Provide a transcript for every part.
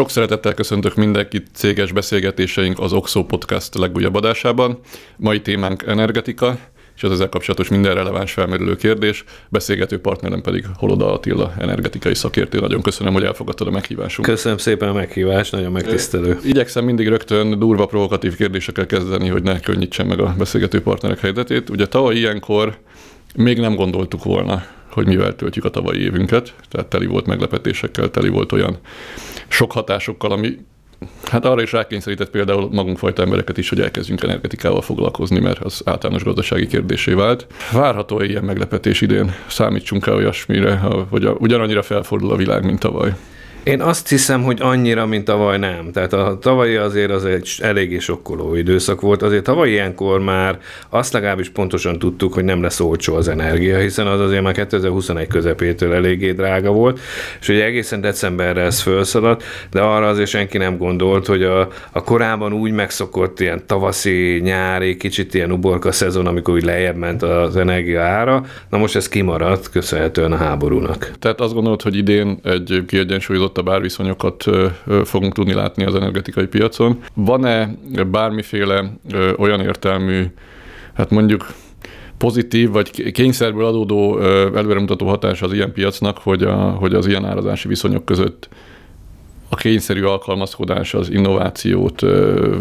Sok szeretettel köszöntök mindenkit céges beszélgetéseink az Oxo Podcast legújabb adásában. Mai témánk energetika, és az ezzel kapcsolatos minden releváns felmerülő kérdés. Beszélgető partnerem pedig Holoda Attila, energetikai szakértő. Nagyon köszönöm, hogy elfogadtad a meghívásunkat. Köszönöm szépen a meghívást, nagyon megtisztelő. Igyekszem mindig rögtön durva provokatív kérdésekkel kezdeni, hogy ne könnyítsen meg a beszélgető partnerek helyzetét. Ugye tavaly ilyenkor még nem gondoltuk volna, hogy mivel töltjük a tavalyi évünket, tehát teli volt meglepetésekkel, teli volt olyan sok hatásokkal, ami Hát arra is rákényszerített például magunkfajta embereket is, hogy elkezdjünk energetikával foglalkozni, mert az általános gazdasági kérdésé vált. Várható ilyen meglepetés idén? Számítsunk el olyasmire, hogy ugyanannyira felfordul a világ, mint tavaly. Én azt hiszem, hogy annyira, mint tavaly nem. Tehát a tavalyi azért az egy eléggé sokkoló időszak volt. Azért tavaly ilyenkor már azt legalábbis pontosan tudtuk, hogy nem lesz olcsó az energia, hiszen az azért már 2021 közepétől eléggé drága volt, és ugye egészen decemberre ez felszaladt, de arra azért senki nem gondolt, hogy a, a korábban úgy megszokott ilyen tavaszi, nyári, kicsit ilyen uborka szezon, amikor úgy lejjebb ment az energia ára, na most ez kimaradt köszönhetően a háborúnak. Tehát azt gondolod, hogy idén egy kiegyensúlyozott a bárviszonyokat fogunk tudni látni az energetikai piacon. Van-e bármiféle olyan értelmű, hát mondjuk pozitív vagy kényszerből adódó előremutató hatás az ilyen piacnak, hogy, a, hogy az ilyen árazási viszonyok között a kényszerű alkalmazkodás az innovációt,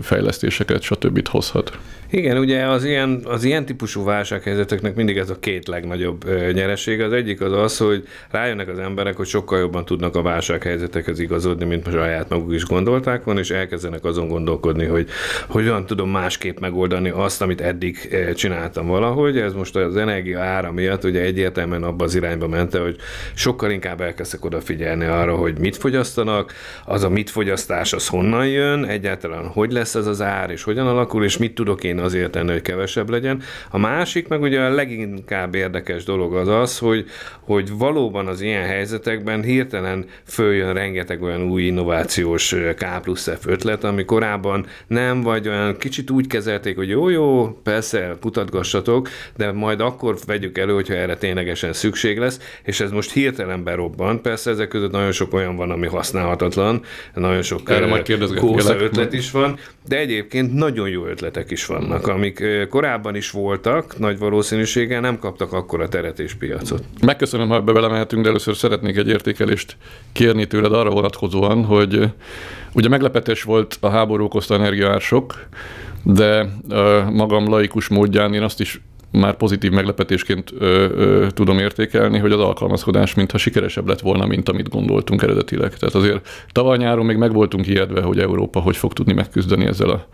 fejlesztéseket, stb. hozhat. Igen, ugye az ilyen, az ilyen típusú válsághelyzeteknek mindig ez a két legnagyobb nyereség. Az egyik az az, hogy rájönnek az emberek, hogy sokkal jobban tudnak a válsághelyzetekhez igazodni, mint most saját maguk is gondolták volna, és elkezdenek azon gondolkodni, hogy hogyan tudom másképp megoldani azt, amit eddig csináltam valahogy. Ez most az energia ára miatt ugye egyértelműen abba az irányba mente, hogy sokkal inkább elkezdtek odafigyelni arra, hogy mit fogyasztanak, az a mit fogyasztás, az honnan jön, egyáltalán hogy lesz ez az ár, és hogyan alakul, és mit tudok én azért tenni, hogy kevesebb legyen. A másik, meg ugye a leginkább érdekes dolog az az, hogy, hogy valóban az ilyen helyzetekben hirtelen följön rengeteg olyan új innovációs K plusz F ötlet, ami korábban nem, vagy olyan kicsit úgy kezelték, hogy jó, jó, persze, kutatgassatok, de majd akkor vegyük elő, hogyha erre ténylegesen szükség lesz, és ez most hirtelen berobban. Persze ezek között nagyon sok olyan van, ami használhatatlan, nagyon sok Erre majd ötlet is van, de egyébként nagyon jó ötletek is vannak vannak, amik korábban is voltak, nagy valószínűséggel nem kaptak akkora teret és piacot. Megköszönöm, ha ebbe belemehetünk, de először szeretnék egy értékelést kérni tőled arra vonatkozóan, hogy ugye meglepetés volt a háború okozta energiaársok, de magam laikus módján én azt is már pozitív meglepetésként ö, ö, tudom értékelni, hogy az alkalmazkodás mintha sikeresebb lett volna, mint amit gondoltunk eredetileg. Tehát azért tavaly nyáron még meg voltunk ijedve, hogy Európa hogy fog tudni megküzdeni ezzel a,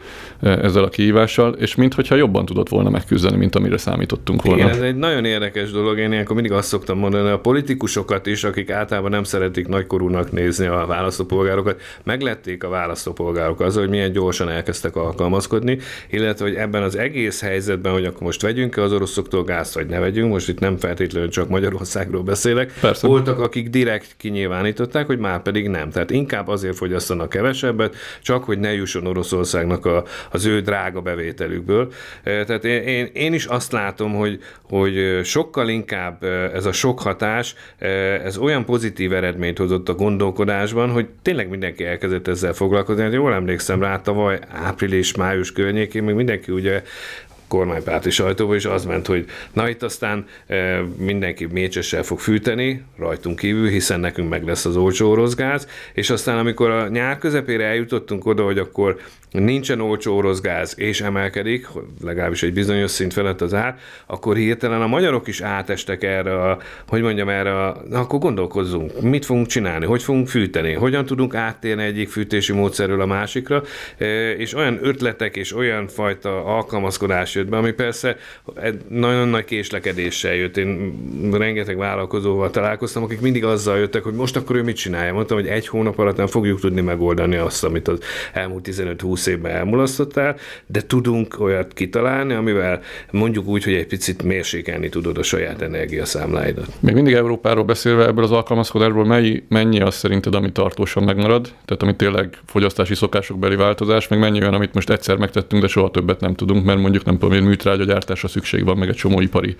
ezzel a kihívással, és mintha jobban tudott volna megküzdeni, mint amire számítottunk volna. Igen, ez egy nagyon érdekes dolog. Én ilyenkor mindig azt szoktam mondani, a politikusokat is, akik általában nem szeretik nagykorúnak nézni a választópolgárokat, meglették a választópolgárok az, hogy milyen gyorsan elkezdtek alkalmazkodni, illetve hogy ebben az egész helyzetben, hogy akkor most vegyünk az oroszoktól gázt, vagy ne vegyünk, most itt nem feltétlenül csak Magyarországról beszélek. Persze. Voltak, akik direkt kinyilvánították, hogy már pedig nem. Tehát inkább azért fogyasztanak kevesebbet, csak hogy ne jusson Oroszországnak a, az ő drága bevételükből. E, tehát én, én, én is azt látom, hogy, hogy sokkal inkább e, ez a sok hatás, e, ez olyan pozitív eredményt hozott a gondolkodásban, hogy tényleg mindenki elkezdett ezzel foglalkozni. Hát jól emlékszem rá, tavaly április-május környékén még mindenki ugye kormánypárti sajtóba, és az ment, hogy na itt aztán e, mindenki mécsessel fog fűteni, rajtunk kívül, hiszen nekünk meg lesz az olcsó orosz gáz, és aztán amikor a nyár közepére eljutottunk oda, hogy akkor nincsen olcsó orosz gáz, és emelkedik, legalábbis egy bizonyos szint felett az ár, akkor hirtelen a magyarok is átestek erre a, hogy mondjam, erre a, na akkor gondolkozzunk, mit fogunk csinálni, hogy fogunk fűteni, hogyan tudunk áttérni egyik fűtési módszerről a másikra, e, és olyan ötletek és olyan fajta alkalmazkodás jött be, ami persze nagyon nagy késlekedéssel jött. Én rengeteg vállalkozóval találkoztam, akik mindig azzal jöttek, hogy most akkor ő mit csinálja. Mondtam, hogy egy hónap alatt nem fogjuk tudni megoldani azt, amit az elmúlt 15-20 évben elmulasztottál, de tudunk olyat kitalálni, amivel mondjuk úgy, hogy egy picit mérsékelni tudod a saját energiaszámláidat. Még mindig Európáról beszélve, ebből az alkalmazkodásból mennyi, mennyi az szerinted, ami tartósan megmarad? Tehát ami tényleg fogyasztási szokásokbeli változás, meg mennyi olyan, amit most egyszer megtettünk, de soha többet nem tudunk, mert mondjuk nem amiért műtrágya gyártásra szükség van, meg egy csomó ipari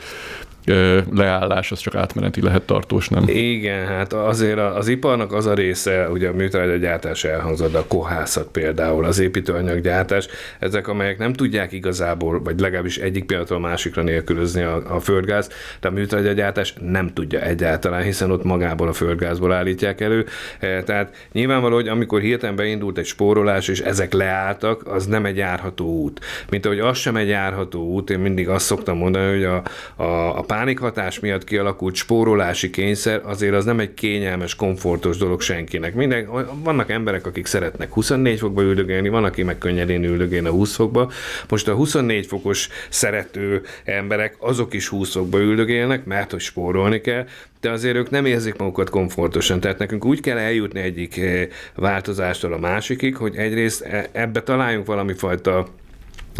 leállás, az csak átmeneti lehet tartós, nem? Igen, hát azért az iparnak az a része, ugye a műtrágya gyártás elhangzott, a kohászat például, az építőanyaggyártás, ezek, amelyek nem tudják igazából, vagy legalábbis egyik pillanatról másikra nélkülözni a, a földgáz, de a műtrágya gyártás nem tudja egyáltalán, hiszen ott magából a földgázból állítják elő. E, tehát nyilvánvaló, hogy amikor hirtelen beindult egy spórolás, és ezek leálltak, az nem egy járható út. Mint ahogy az sem egy járható út, én mindig azt szoktam mondani, hogy a, a, a pánikhatás miatt kialakult spórolási kényszer azért az nem egy kényelmes, komfortos dolog senkinek. Minden, vannak emberek, akik szeretnek 24 fokba üldögélni, van, aki meg könnyedén üldögélni a 20 fokba. Most a 24 fokos szerető emberek, azok is 20 fokba üldögélnek, mert hogy spórolni kell, de azért ők nem érzik magukat komfortosan. Tehát nekünk úgy kell eljutni egyik eh, változástól a másikig, hogy egyrészt e, ebbe találjunk valami fajta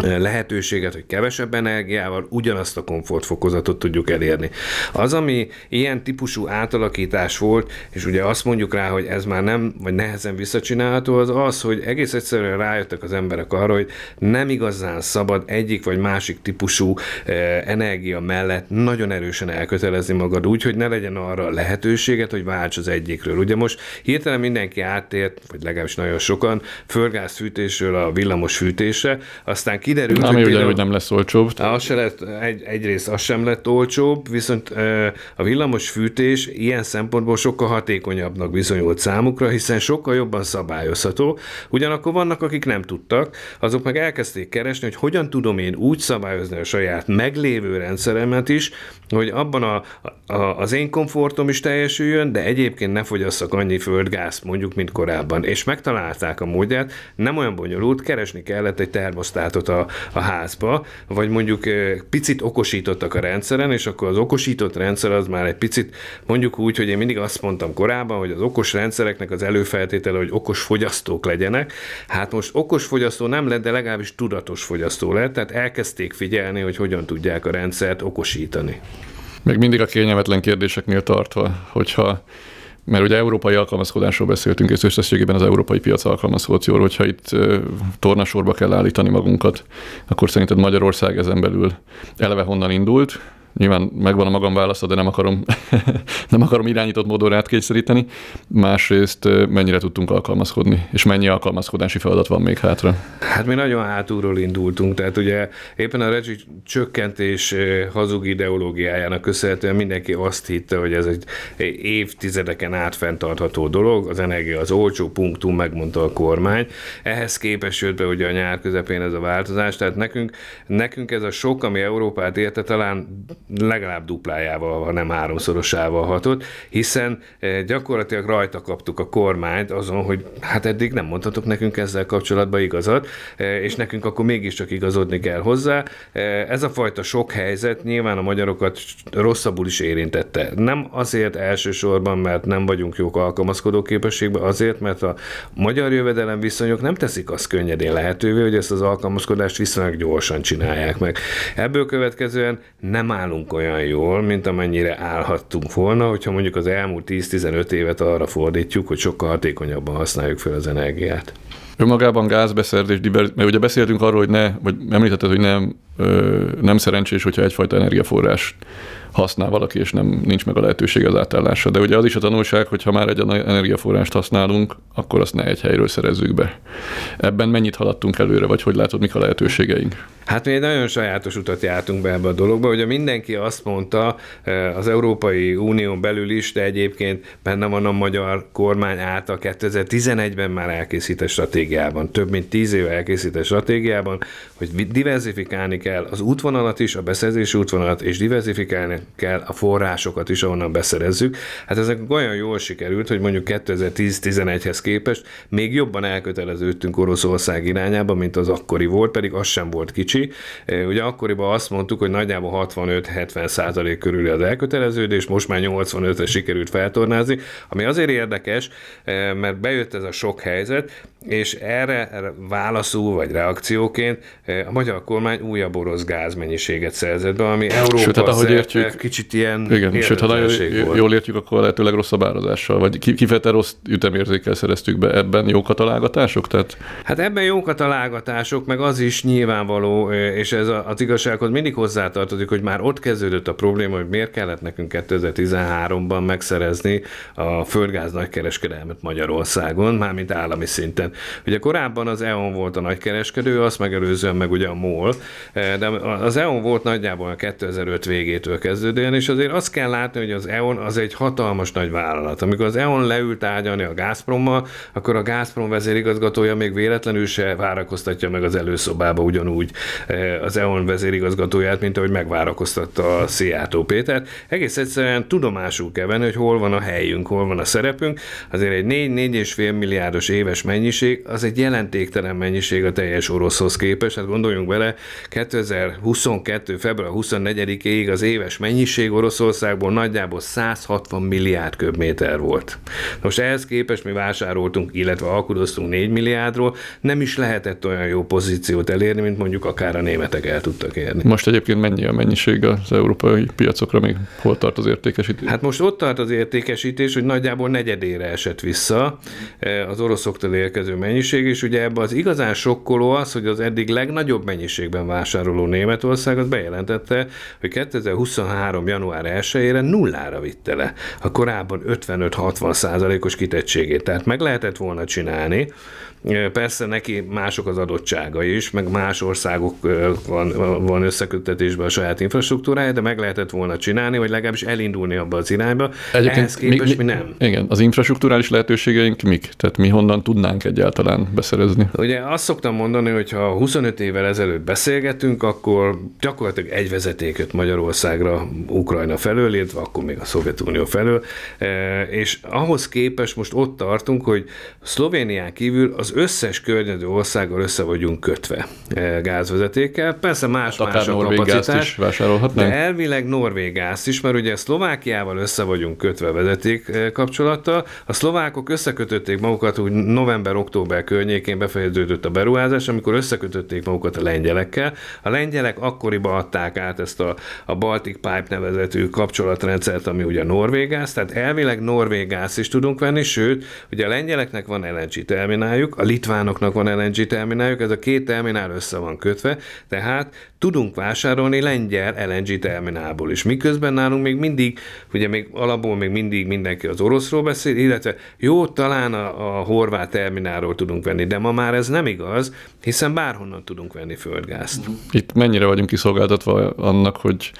lehetőséget, hogy kevesebb energiával ugyanazt a komfortfokozatot tudjuk elérni. Az, ami ilyen típusú átalakítás volt, és ugye azt mondjuk rá, hogy ez már nem, vagy nehezen visszacsinálható, az az, hogy egész egyszerűen rájöttek az emberek arra, hogy nem igazán szabad egyik vagy másik típusú eh, energia mellett nagyon erősen elkötelezni magad úgy, hogy ne legyen arra lehetőséget, hogy válts az egyikről. Ugye most hirtelen mindenki áttért, vagy legalábbis nagyon sokan, földgázfűtésről a villamos fűtésre, aztán kiderült, Ami hogy, hogy nem lesz olcsóbb. Az se lett, egy, egyrészt az sem lett olcsóbb, viszont a villamos fűtés ilyen szempontból sokkal hatékonyabbnak bizonyult számukra, hiszen sokkal jobban szabályozható. Ugyanakkor vannak, akik nem tudtak, azok meg elkezdték keresni, hogy hogyan tudom én úgy szabályozni a saját meglévő rendszeremet is, hogy abban a, a, az én komfortom is teljesüljön, de egyébként ne fogyasszak annyi földgázt mondjuk, mint korábban. És megtalálták a módját, nem olyan bonyolult, keresni kellett egy termosztátot a, a házba, vagy mondjuk picit okosítottak a rendszeren, és akkor az okosított rendszer az már egy picit, mondjuk úgy, hogy én mindig azt mondtam korábban, hogy az okos rendszereknek az előfeltétele, hogy okos fogyasztók legyenek. Hát most okos fogyasztó nem lett, de legalábbis tudatos fogyasztó lett, tehát elkezdték figyelni, hogy hogyan tudják a rendszert okosítani. Még mindig a kényelmetlen kérdéseknél tartva, hogyha mert ugye európai alkalmazkodásról beszéltünk, és összességében az európai piac alkalmazkodott jól, hogyha itt tornasorba kell állítani magunkat, akkor szerinted Magyarország ezen belül eleve honnan indult, nyilván megvan a magam válasza, de nem akarom, nem akarom irányított módon átkényszeríteni. Másrészt mennyire tudtunk alkalmazkodni, és mennyi alkalmazkodási feladat van még hátra? Hát mi nagyon hátulról indultunk, tehát ugye éppen a rezsi csökkentés hazug ideológiájának köszönhetően mindenki azt hitte, hogy ez egy évtizedeken át fenntartható dolog, az energia az olcsó punktum, megmondta a kormány. Ehhez képest jött be ugye a nyár közepén ez a változás, tehát nekünk, nekünk ez a sok, ami Európát érte, talán legalább duplájával, ha nem háromszorosával hatott, hiszen eh, gyakorlatilag rajta kaptuk a kormányt azon, hogy hát eddig nem mondhatok nekünk ezzel kapcsolatban igazat, eh, és nekünk akkor mégiscsak igazodni kell hozzá. Eh, ez a fajta sok helyzet nyilván a magyarokat rosszabbul is érintette. Nem azért elsősorban, mert nem vagyunk jók alkalmazkodó képességben, azért, mert a magyar jövedelem viszonyok nem teszik azt könnyedén lehetővé, hogy ezt az alkalmazkodást viszonylag gyorsan csinálják meg. Ebből következően nem állunk állunk olyan jól, mint amennyire állhattunk volna, hogyha mondjuk az elmúlt 10-15 évet arra fordítjuk, hogy sokkal hatékonyabban használjuk fel az energiát. Önmagában gázbeszerzés, mert ugye beszéltünk arról, hogy ne, vagy említetted, hogy nem, nem szerencsés, hogyha egyfajta energiaforrás használ valaki, és nem nincs meg a lehetőség az átállásra. De ugye az is a tanulság, hogy ha már egy energiaforrást használunk, akkor azt ne egy helyről szerezzük be. Ebben mennyit haladtunk előre, vagy hogy látod, mik a lehetőségeink? Hát mi egy nagyon sajátos utat jártunk be ebbe a dologba, ugye mindenki azt mondta az Európai Unión belül is, de egyébként benne van a magyar kormány által 2011-ben már elkészített stratégiában, több mint 10 éve elkészített stratégiában, hogy diversifikálni kell az útvonalat is, a beszerzési útvonalat, és diversifikálni kell a forrásokat is, ahonnan beszerezzük. Hát ezek olyan jól sikerült, hogy mondjuk 2010-11-hez képest még jobban elköteleződtünk Oroszország irányába, mint az akkori volt, pedig az sem volt kicsi. E, ugye akkoriban azt mondtuk, hogy nagyjából 65-70 százalék körül az elköteleződés, most már 85-re sikerült feltornázni, ami azért érdekes, mert bejött ez a sok helyzet, és erre, erre válaszul vagy reakcióként a magyar kormány újabb orosz gázmennyiséget szerzett be, ami Európa sőt, hát, ahogy értjük, kicsit ilyen igen, sőt, ha nagyon jól értjük, akkor lehetőleg rosszabb árazással, vagy kifejezetten rossz ütemérzékkel szereztük be ebben jó találgatások? Tehát... Hát ebben jó találgatások, meg az is nyilvánvaló, és ez az igazsághoz mindig hozzátartozik, hogy már ott kezdődött a probléma, hogy miért kellett nekünk 2013-ban megszerezni a földgáz nagykereskedelmet Magyarországon, mármint állami szinten. Ugye korábban az EON volt a nagykereskedő, azt megelőzően meg ugye a MOL, de az EON volt nagyjából a 2005 végétől kezdődően, és azért azt kell látni, hogy az EON az egy hatalmas nagy vállalat. Amikor az EON leült tárgyalni a Gazprommal, akkor a Gazprom vezérigazgatója még véletlenül se várakoztatja meg az előszobába ugyanúgy az EON vezérigazgatóját, mint ahogy megvárakoztatta a Szijjártó Pétert. Egész egyszerűen tudomásul kell venni, hogy hol van a helyünk, hol van a szerepünk. Azért egy 4-4,5 milliárdos éves mennyiség, az egy jelentéktelen mennyiség a teljes oroszhoz képest. Hát gondoljunk bele, 2022. február 24-ig az éves mennyiség Oroszországból nagyjából 160 milliárd köbméter volt. Most ehhez képest mi vásároltunk, illetve alkudoztunk 4 milliárdról, nem is lehetett olyan jó pozíciót elérni, mint mondjuk akár a németek el tudtak érni. Most egyébként mennyi a mennyiség az európai piacokra, még hol tart az értékesítés? Hát most ott tart az értékesítés, hogy nagyjából negyedére esett vissza eh, az oroszoktól érkező mennyiség, és ugye ebben az igazán sokkoló az, hogy az eddig legnagyobb mennyiségben vásároló Németország az bejelentette, hogy 2023. január 1-ére nullára vitte le a korábban 55-60 százalékos kitettségét. Tehát meg lehetett volna csinálni, Persze neki mások az adottsága is, meg más országok van, van összeköttetésben a saját infrastruktúrája, de meg lehetett volna csinálni, vagy legalábbis elindulni abba az irányba. Egyébként Ehhez képest mi, mi, mi nem. Igen, az infrastruktúrális lehetőségeink mik? Tehát mi honnan tudnánk egyáltalán beszerezni? Ugye azt szoktam mondani, hogy ha 25 évvel ezelőtt beszélgetünk, akkor gyakorlatilag egy vezeték Magyarországra Ukrajna felől, illetve akkor még a Szovjetunió felől, és ahhoz képest most ott tartunk, hogy Szlovénián kívül az összes környező országgal össze vagyunk kötve eh, gázvezetékkel. Persze más, hát más a kapacitás. is vásárolhatnánk. De elvileg norvég gáz is, mert ugye Szlovákiával össze vagyunk kötve vezeték eh, kapcsolattal. A szlovákok összekötötték magukat, úgy november-október környékén befejeződött a beruházás, amikor összekötötték magukat a lengyelekkel. A lengyelek akkoriban adták át ezt a, a Baltic Pipe nevezetű kapcsolatrendszert, ami ugye norvég gáz, tehát elvileg norvég gáz is tudunk venni, sőt, ugye a lengyeleknek van LNG termináljuk, a litvánoknak van LNG termináljuk, ez a két terminál össze van kötve, tehát tudunk vásárolni lengyel LNG terminálból is. Miközben nálunk még mindig, ugye még alapból még mindig mindenki az oroszról beszél, illetve jó, talán a, a horvát terminálról tudunk venni, de ma már ez nem igaz, hiszen bárhonnan tudunk venni földgázt. Itt mennyire vagyunk kiszolgáltatva annak, hogy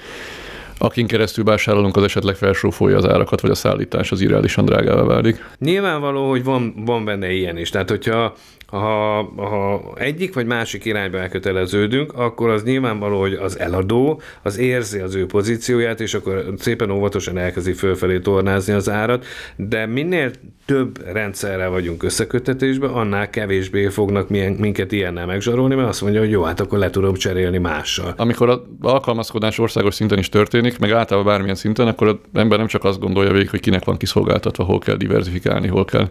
akin keresztül vásárolunk, az esetleg felsófolja az árakat, vagy a szállítás az irreálisan drágává válik. Nyilvánvaló, hogy van, van benne ilyen is. Tehát, hogyha ha, ha egyik vagy másik irányba elköteleződünk, akkor az nyilvánvaló, hogy az eladó az érzi az ő pozícióját, és akkor szépen óvatosan elkezdi fölfelé tornázni az árat, de minél több rendszerrel vagyunk összekötetésben, annál kevésbé fognak minket ilyennel megzsarolni, mert azt mondja, hogy jó, hát akkor le tudom cserélni mással. Amikor az alkalmazkodás országos szinten is történik, meg általában bármilyen szinten, akkor az ember nem csak azt gondolja végig, hogy kinek van kiszolgáltatva, hol kell diversifikálni, hol kell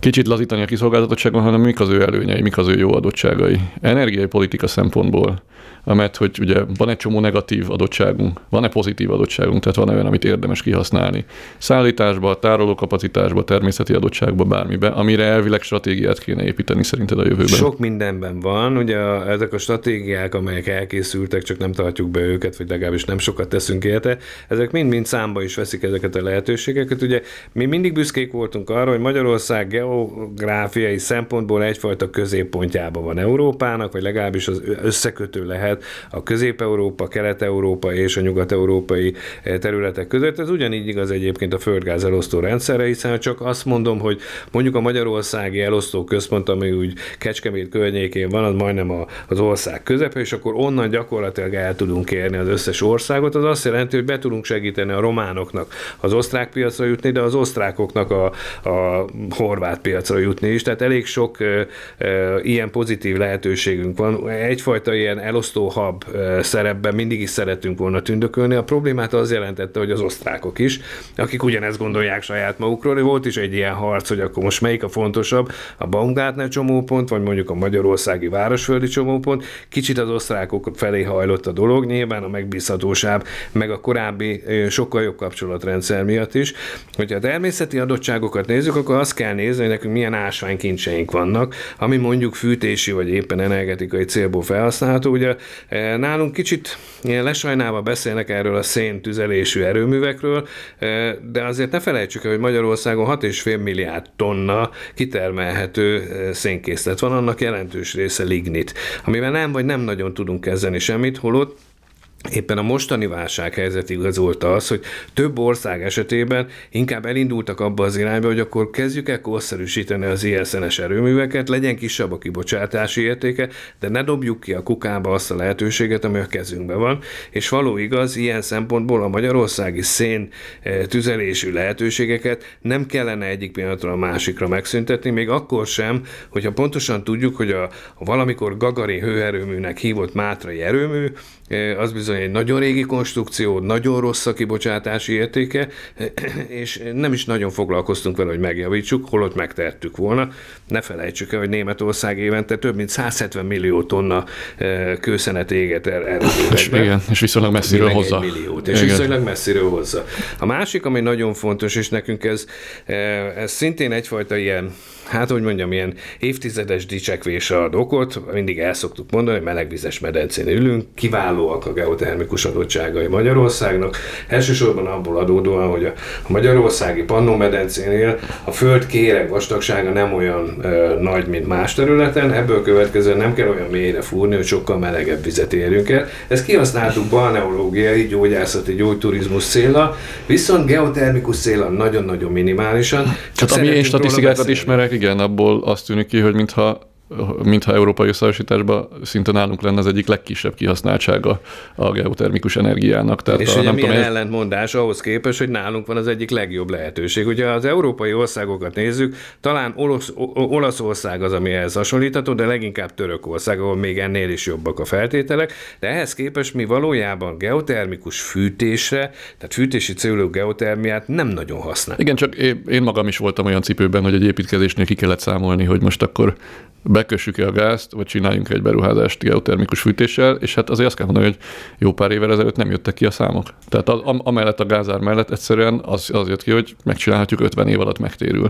kicsit lazítani a kiszolgáltatottságon, hanem mik az ő előnyei, mik az ő jó adottságai. Energiai politika szempontból amelyet, hogy ugye van egy csomó negatív adottságunk, van-e pozitív adottságunk, tehát van olyan, amit érdemes kihasználni. Szállításba, tárolókapacitásba, természeti adottságba, bármibe, amire elvileg stratégiát kéne építeni szerinted a jövőben. Sok mindenben van, ugye ezek a stratégiák, amelyek elkészültek, csak nem tartjuk be őket, vagy legalábbis nem sokat teszünk érte, ezek mind-mind számba is veszik ezeket a lehetőségeket. Ugye mi mindig büszkék voltunk arra, hogy Magyarország geográfiai szempontból egyfajta középpontjában van Európának, vagy legalábbis az összekötő lehet a Közép-Európa, Kelet-Európa és a nyugat-európai eh, területek között. Ez ugyanígy igaz egyébként a földgáz elosztó rendszerre, hiszen csak azt mondom, hogy mondjuk a Magyarországi elosztó központ, ami úgy Kecskemét környékén van, az majdnem az ország közepe, és akkor onnan gyakorlatilag el tudunk érni az összes országot. Az azt jelenti, hogy be tudunk segíteni a románoknak az osztrák piacra jutni, de az osztrákoknak a, a horvát piacra jutni is. Tehát elég sok e, e, ilyen pozitív lehetőségünk van. Egyfajta ilyen elosztó NATO hub szerepben mindig is szeretünk volna tündökölni. A problémát az jelentette, hogy az osztrákok is, akik ugyanezt gondolják saját magukról. Volt is egy ilyen harc, hogy akkor most melyik a fontosabb, a Baumgartner csomópont, vagy mondjuk a magyarországi városföldi csomópont. Kicsit az osztrákok felé hajlott a dolog, nyilván a megbízhatóság, meg a korábbi sokkal jobb kapcsolatrendszer miatt is. Hogyha a természeti adottságokat nézzük, akkor azt kell nézni, hogy nekünk milyen ásványkincseink vannak, ami mondjuk fűtési vagy éppen energetikai célból felhasználható. Ugye nálunk kicsit ilyen lesajnálva beszélnek erről a széntüzelésű erőművekről, e, de azért ne felejtsük el, hogy Magyarországon 6,5 milliárd tonna kitermelhető e, szénkészlet van, annak jelentős része lignit, amivel nem vagy nem nagyon tudunk kezdeni semmit, holott Éppen a mostani válsághelyzet igazolta az, hogy több ország esetében inkább elindultak abba az irányba, hogy akkor kezdjük el korszerűsíteni az ISN-es erőműveket, legyen kisebb a kibocsátási értéke, de ne dobjuk ki a kukába azt a lehetőséget, ami a kezünkben van. És való igaz, ilyen szempontból a magyarországi szén eh, tüzelésű lehetőségeket nem kellene egyik pillanatra a másikra megszüntetni, még akkor sem, hogyha pontosan tudjuk, hogy a valamikor Gagari hőerőműnek hívott Mátrai erőmű, az bizony egy nagyon régi konstrukció, nagyon rossz a kibocsátási értéke, és nem is nagyon foglalkoztunk vele, hogy megjavítsuk, holott megtettük volna. Ne felejtsük el, hogy Németország évente több mint 170 millió tonna kőszenet éget el. És, igen, és viszonylag messziről hozza. Milliót, és igen. viszonylag messziről hozza. A másik, ami nagyon fontos, és nekünk ez, ez szintén egyfajta ilyen hát hogy mondjam, ilyen évtizedes dicsekvésre ad okot, mindig el szoktuk mondani, hogy melegvizes medencén ülünk, kiválóak a geotermikus adottságai Magyarországnak, elsősorban abból adódóan, hogy a magyarországi Pannó medencénél a föld kéreg vastagsága nem olyan ö, nagy, mint más területen, ebből következően nem kell olyan mélyre fúrni, hogy sokkal melegebb vizet érjünk el. Ezt kihasználtuk balneológiai, gyógyászati, gyógyturizmus célra, viszont geotermikus célra nagyon-nagyon minimálisan. Csak ami én statisztikákat ismerek, igen, abból azt tűnik ki, hogy mintha mintha európai összehasonlításban szinte nálunk lenne az egyik legkisebb kihasználtsága a geotermikus energiának. Tehát és a, ugye nem milyen tudom, ellentmondás ahhoz képest, hogy nálunk van az egyik legjobb lehetőség. Ugye az európai országokat nézzük, talán Olasz, Olaszország az, ami ehhez hasonlítható, de leginkább Törökország, ahol még ennél is jobbak a feltételek, de ehhez képest mi valójában geotermikus fűtésre, tehát fűtési célú geotermiát nem nagyon használunk. Igen, csak én magam is voltam olyan cipőben, hogy egy építkezésnél ki kellett számolni, hogy most akkor bekössük el a gázt, vagy csináljunk egy beruházást geotermikus fűtéssel, és hát azért azt kell mondani, hogy jó pár évvel ezelőtt nem jöttek ki a számok. Tehát a, amellett a gázár mellett egyszerűen az, az jött ki, hogy megcsinálhatjuk 50 év alatt megtérül.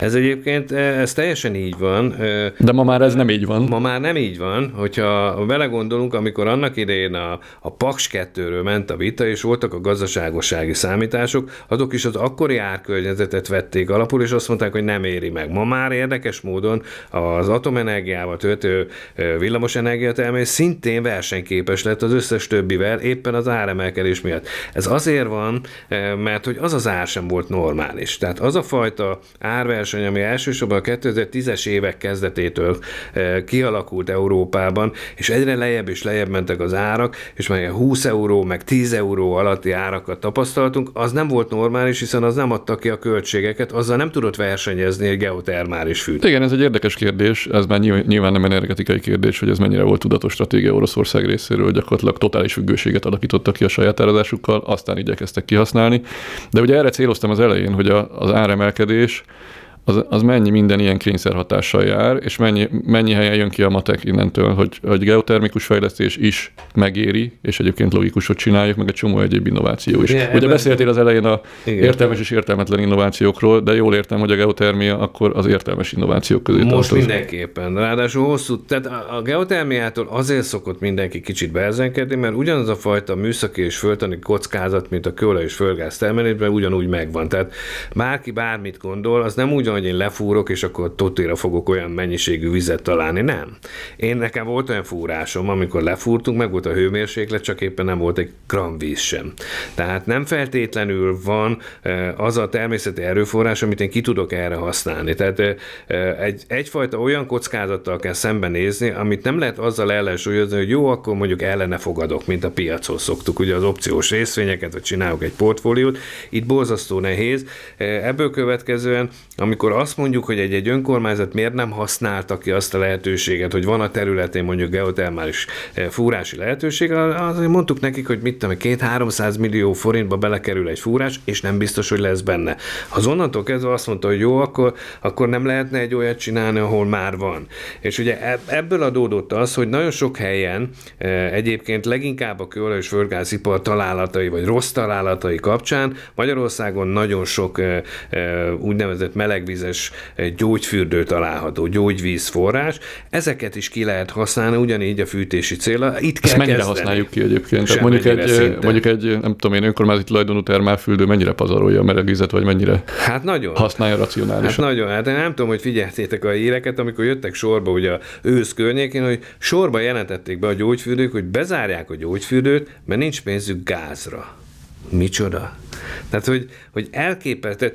Ez egyébként, eh, ez teljesen így van. Eh, De ma már ez nem így van. Ma már nem így van, hogyha belegondolunk, amikor annak idején a, a Paks 2-ről ment a vita, és voltak a gazdaságossági számítások, azok is az akkori árkörnyezetet vették alapul, és azt mondták, hogy nem éri meg. Ma már érdekes módon az atom atomenergiával töltő villamosenergia termelés szintén versenyképes lett az összes többivel, éppen az áremelkedés miatt. Ez azért van, mert hogy az az ár sem volt normális. Tehát az a fajta árverseny, ami elsősorban a 2010-es évek kezdetétől kialakult Európában, és egyre lejjebb és lejjebb mentek az árak, és már 20 euró, meg 10 euró alatti árakat tapasztaltunk, az nem volt normális, hiszen az nem adta ki a költségeket, azzal nem tudott versenyezni egy geotermális fűt. Igen, ez egy érdekes kérdés ez már nyilván nem energetikai kérdés, hogy ez mennyire volt tudatos stratégia Oroszország részéről, gyakorlatilag totális függőséget alakítottak ki a saját árazásukkal, aztán igyekeztek kihasználni. De ugye erre céloztam az elején, hogy a, az áremelkedés az, az mennyi minden ilyen kényszerhatással jár, és mennyi, mennyi helyen jön ki a matek innentől, hogy, hogy geotermikus fejlesztés is megéri, és egyébként logikus, hogy csináljuk, meg egy csomó egyéb innováció is. Igen, Ugye beszéltél az elején a Igen. értelmes és értelmetlen innovációkról, de jól értem, hogy a geotermia akkor az értelmes innovációk közé Most mindenképpen. Ráadásul hosszú, tehát a geotermiától azért szokott mindenki kicsit beezenkedni, mert ugyanaz a fajta műszaki és földtani kockázat, mint a kőolaj és földgáz termelésben ugyanúgy megvan. Tehát bárki bármit gondol, az nem úgy hogy én lefúrok, és akkor totéra fogok olyan mennyiségű vizet találni. Nem. Én nekem volt olyan fúrásom, amikor lefúrtunk, meg volt a hőmérséklet, csak éppen nem volt egy gram víz sem. Tehát nem feltétlenül van eh, az a természeti erőforrás, amit én ki tudok erre használni. Tehát eh, egy, egyfajta olyan kockázattal kell szembenézni, amit nem lehet azzal ellensúlyozni, hogy jó, akkor mondjuk ellene fogadok, mint a piachoz szoktuk, ugye az opciós részvényeket, vagy csinálok egy portfóliót. Itt borzasztó nehéz. Eh, ebből következően, amikor amikor azt mondjuk, hogy egy, egy önkormányzat miért nem használta ki azt a lehetőséget, hogy van a területén mondjuk geotermális fúrási lehetőség, azért mondtuk nekik, hogy mit tudom, két-háromszáz millió forintba belekerül egy fúrás, és nem biztos, hogy lesz benne. Az onnantól kezdve azt mondta, hogy jó, akkor, akkor nem lehetne egy olyat csinálni, ahol már van. És ugye ebből adódott az, hogy nagyon sok helyen egyébként leginkább a kőolaj és földgázipar találatai, vagy rossz találatai kapcsán Magyarországon nagyon sok úgynevezett melegvizes gyógyfürdő található, gyógyvízforrás. Ezeket is ki lehet használni, ugyanígy a fűtési célra. Itt kell Ezt mennyire kezdeni. használjuk ki egyébként? Tehát mondjuk egy, mondjuk egy, nem tudom én, önkormányzati tulajdonú termálfürdő mennyire pazarolja a melegvizet, vagy mennyire hát nagyon. használja racionálisan? Hát nagyon. Hát én nem tudom, hogy figyeltétek a híreket, amikor jöttek sorba ugye a ősz környékén, hogy sorba jelentették be a gyógyfürdők, hogy bezárják a gyógyfürdőt, mert nincs pénzük gázra. Micsoda? Tehát, hogy, hogy elképesztő,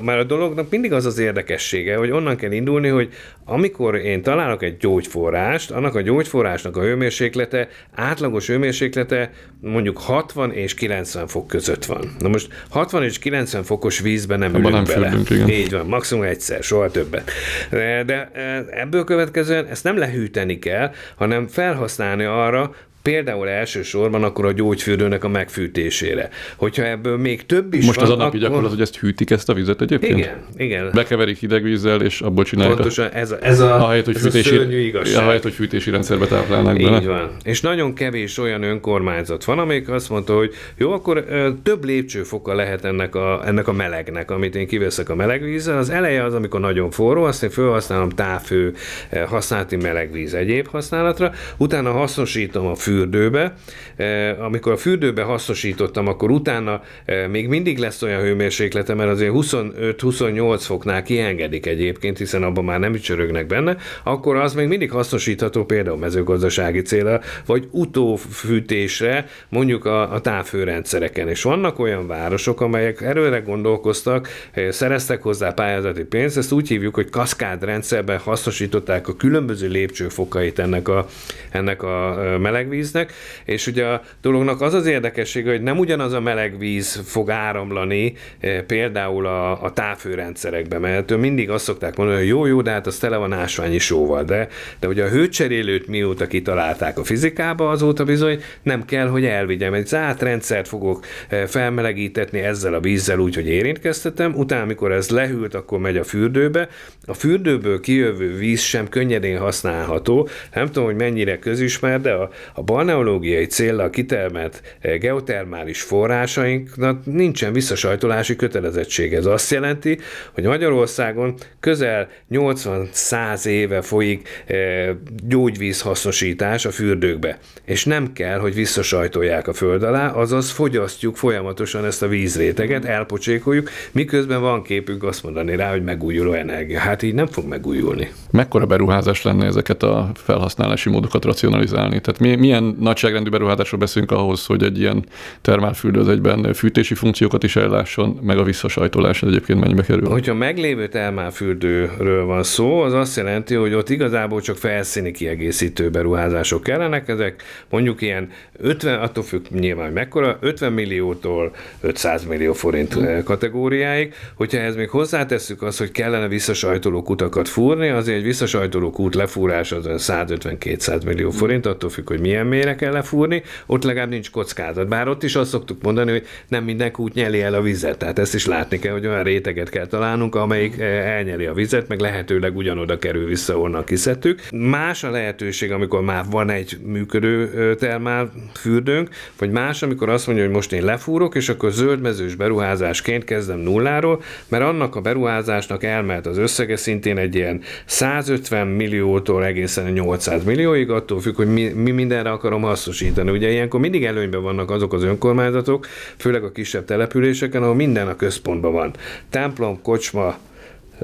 már a dolognak mindig az az érdekessége, hogy onnan kell indulni, hogy amikor én találok egy gyógyforrást, annak a gyógyforrásnak a hőmérséklete, átlagos hőmérséklete mondjuk 60 és 90 fok között van. Na most 60 és 90 fokos vízben nem ülünk nem bele. Fürdünk, igen. Így van, maximum egyszer, soha többet. De, de ebből következően ezt nem lehűteni kell, hanem felhasználni arra, például elsősorban akkor a gyógyfürdőnek a megfűtésére. Hogyha ebből még több is Most van, az a napi akkor... gyakorlat, hogy ezt hűtik ezt a vizet egyébként? Igen, igen. Bekeverik hideg vízzel, és abból csinálják. Pontosan ez a, ez a, ahelyett, hogy ez fűtési, a szörnyű igazság. Ahelyett, hogy fűtési rendszerbe táplálnak Így bele. van. És nagyon kevés olyan önkormányzat van, amelyik azt mondta, hogy jó, akkor ö, több lépcsőfoka lehet ennek a, ennek a melegnek, amit én kiveszek a melegvízzel. Az eleje az, amikor nagyon forró, azt én felhasználom távfő, használati melegvíz egyéb használatra, utána hasznosítom a fürdőbe, Eh, amikor a fürdőbe hasznosítottam, akkor utána eh, még mindig lesz olyan hőmérséklete, mert azért 25-28 foknál kiengedik egyébként, hiszen abban már nem csörögnek benne, akkor az még mindig hasznosítható például mezőgazdasági célra, vagy utófűtésre, mondjuk a, a távfőrendszereken. És vannak olyan városok, amelyek erőre gondolkoztak, eh, szereztek hozzá pályázati pénzt, ezt úgy hívjuk, hogy kaszkád rendszerben hasznosították a különböző lépcsőfokait ennek a, ennek a melegvíznek, és ugye a dolognak az az érdekessége, hogy nem ugyanaz a meleg víz fog áramlani eh, például a, a távfőrendszerekbe, mert mindig azt szokták mondani, hogy jó, jó, de hát az tele van ásványi sóval, de, de ugye a hőcserélőt mióta kitalálták a fizikába, azóta bizony nem kell, hogy elvigyem. Egy zárt rendszert fogok eh, felmelegítetni ezzel a vízzel úgy, hogy érintkeztetem, utána, amikor ez lehűlt, akkor megy a fürdőbe. A fürdőből kijövő víz sem könnyedén használható. Nem tudom, hogy mennyire közismert, de a, a balneológiai célra kitermelt eh, geotermális forrásainknak nincsen visszasajtolási kötelezettség. Ez azt jelenti, hogy Magyarországon közel 80-100 éve folyik eh, gyógyvíz hasznosítás a fürdőkbe, és nem kell, hogy visszasajtolják a föld alá, azaz fogyasztjuk folyamatosan ezt a vízréteget, elpocsékoljuk, miközben van képünk azt mondani rá, hogy megújuló energia. Hát így nem fog megújulni. Mekkora beruházás lenne ezeket a felhasználási módokat racionalizálni? Tehát milyen nagyságrendű beruházásról beszélünk ahhoz, hogy egy ilyen termálfürdő az egyben fűtési funkciókat is ellásson, meg a visszasajtolás egyébként mennyibe kerül? Hogyha meglévő termálfürdőről van szó, az azt jelenti, hogy ott igazából csak felszíni kiegészítő beruházások kellenek, ezek mondjuk ilyen 50, attól függ nyilván, hogy mekkora, 50 milliótól 500 millió forint hmm. kategóriáig. Hogyha ez még hozzátesszük azt, hogy kellene visszasajtoló kutakat fúrni, azért egy visszasajtoló kút lefúrás az 150-200 millió forint, attól függ, hogy milyen mélyre kell lefúrni, ott legalább nincs kockázat. Bár ott is azt szoktuk mondani, hogy nem minden kút nyeli el a vizet, tehát ezt is látni kell, hogy olyan réteget kell találnunk, amelyik eh, elnyeli a vizet, meg lehetőleg ugyanoda kerül vissza, onnan kiszedtük. Más a lehetőség, amikor már van egy működő termál fürdőnk, vagy más, amikor azt mondja, hogy most én lefúrok, és akkor zöldmezős beruházásként kezdem nulláról, mert annak a beruházásnak elmelt az összege szintén egy ilyen 150 milliótól egészen 800 millióig, attól függ, hogy mi, mi mindenre akarom hasznosítani. Ugye ilyenkor mindig előnyben vannak azok az önkormányzatok, főleg a kisebb településeken, ahol minden a központban van. Templom, kocsma,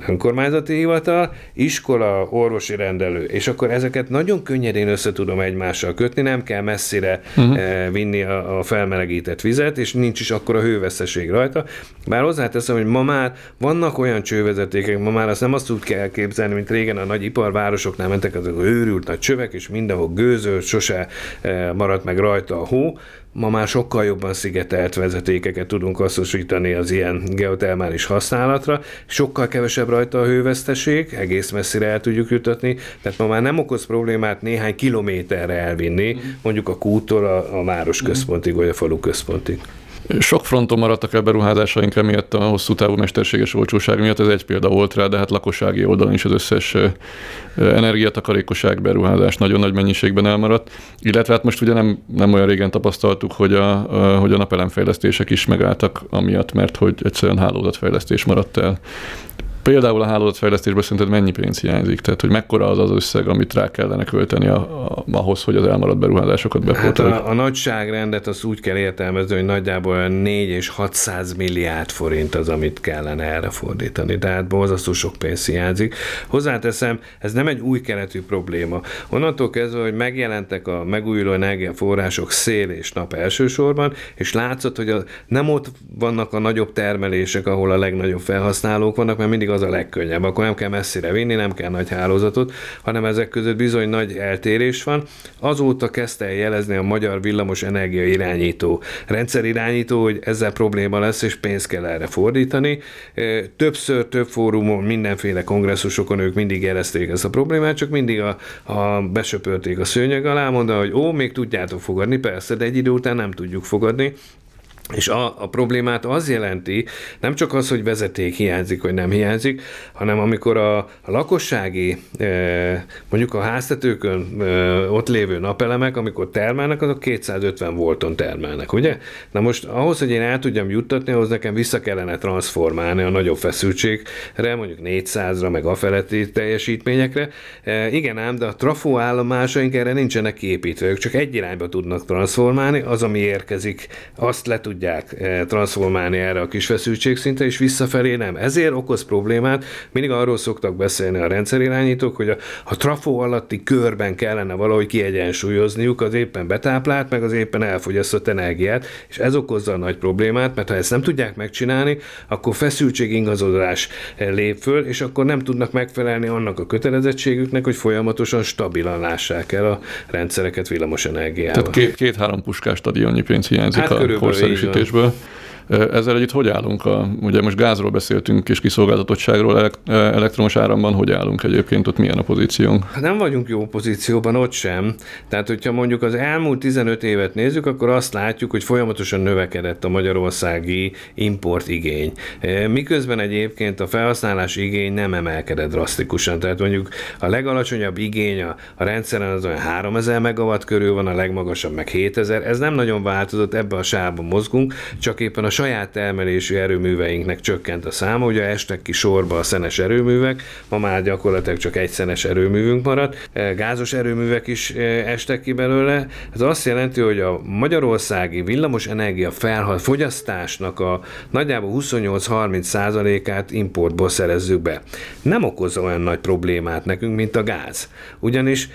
önkormányzati hivatal, iskola, orvosi rendelő, és akkor ezeket nagyon könnyedén össze tudom egymással kötni, nem kell messzire uh-huh. vinni a, a felmelegített vizet, és nincs is akkor a hőveszeség rajta. Bár hozzáteszem, hogy ma már vannak olyan csővezetékek, ma már azt nem azt úgy kell képzelni, mint régen a nagy iparvárosoknál mentek azok őrült nagy csövek, és mindenhol gőzölt, sose eh, maradt meg rajta a hó, ma már sokkal jobban szigetelt vezetékeket tudunk hasznosítani az ilyen geotermális használatra, sokkal kevesebb rajta a hőveszteség, egész messzire el tudjuk jutatni, tehát ma már nem okoz problémát néhány kilométerre elvinni, mhm. mondjuk a kúttól a, a város központig, vagy a falu központig. Sok fronton maradtak el beruházásaink emiatt a hosszú távú mesterséges olcsóság miatt, ez egy példa volt rá, de hát lakossági oldalon is az összes energiatakarékosság beruházás nagyon nagy mennyiségben elmaradt. Illetve hát most ugye nem, nem olyan régen tapasztaltuk, hogy a, hogy a napelemfejlesztések is megálltak amiatt, mert hogy egyszerűen hálózatfejlesztés maradt el. Például a hálózatfejlesztésben szerinted mennyi pénz hiányzik? Tehát, hogy mekkora az az összeg, amit rá kellene költeni a, a, ahhoz, hogy az elmaradt beruházásokat bepótoljuk? Hát a, a nagyságrendet azt úgy kell értelmezni, hogy nagyjából 4 és 600 milliárd forint az, amit kellene erre fordítani. Tehát borzasztó sok pénz hiányzik. Hozzáteszem, ez nem egy új keletű probléma. Onnantól kezdve, hogy megjelentek a megújuló energiaforrások szél és nap elsősorban, és látszott, hogy a, nem ott vannak a nagyobb termelések, ahol a legnagyobb felhasználók vannak, mert mindig az a legkönnyebb. Akkor nem kell messzire vinni, nem kell nagy hálózatot, hanem ezek között bizony nagy eltérés van. Azóta kezdte el jelezni a magyar villamos energia irányító, rendszerirányító, hogy ezzel probléma lesz, és pénzt kell erre fordítani. Többször, több fórumon, mindenféle kongresszusokon ők mindig jelezték ezt a problémát, csak mindig a, a besöpörték a szőnyeg alá, mondta, hogy ó, még tudjátok fogadni, persze, de egy idő után nem tudjuk fogadni, és a, a problémát az jelenti, nem csak az, hogy vezeték hiányzik, vagy nem hiányzik, hanem amikor a, a lakossági, e, mondjuk a háztetőkön e, ott lévő napelemek, amikor termelnek, azok 250 volton termelnek, ugye? Na most ahhoz, hogy én el tudjam juttatni, ahhoz nekem vissza kellene transformálni a nagyobb feszültségre, mondjuk 400-ra, meg a feletti teljesítményekre. E, igen ám, de a trafó állomásaink erre nincsenek kiépítve, ők csak egy irányba tudnak transformálni, az, ami érkezik, azt le tudják eh, transformálni erre a kis feszültségszintre, és visszafelé nem. Ezért okoz problémát. Mindig arról szoktak beszélni a rendszerirányítók, hogy a, a trafó alatti körben kellene valahogy kiegyensúlyozniuk az éppen betáplált, meg az éppen elfogyasztott energiát, és ez okozza a nagy problémát, mert ha ezt nem tudják megcsinálni, akkor feszültségingazodás eh, lép föl, és akkor nem tudnak megfelelni annak a kötelezettségüknek, hogy folyamatosan stabilan lássák el a rendszereket villamos energiával. Tehát két-három puskás stadionnyi pénz hiányzik hát a korszerűsítésből. Ezzel együtt hogy állunk? A, ugye most gázról beszéltünk és kiszolgáltatottságról, elektromos áramban hogy állunk egyébként, ott milyen a pozíciónk? Hát nem vagyunk jó pozícióban ott sem. Tehát, hogyha mondjuk az elmúlt 15 évet nézzük, akkor azt látjuk, hogy folyamatosan növekedett a magyarországi importigény. Miközben egyébként a felhasználás igény nem emelkedett drasztikusan. Tehát mondjuk a legalacsonyabb igény a, a rendszeren az olyan 3000 megawatt körül van, a legmagasabb meg 7000. Ez nem nagyon változott, ebbe a sávban mozgunk, csak éppen a saját termelésű erőműveinknek csökkent a száma, ugye estek ki sorba a szenes erőművek, ma már gyakorlatilag csak egy szenes erőművünk maradt, e, gázos erőművek is e, estek ki belőle. Ez azt jelenti, hogy a magyarországi villamos energia felhal fogyasztásnak a nagyjából 28-30 százalékát importból szerezzük be. Nem okoz olyan nagy problémát nekünk, mint a gáz. Ugyanis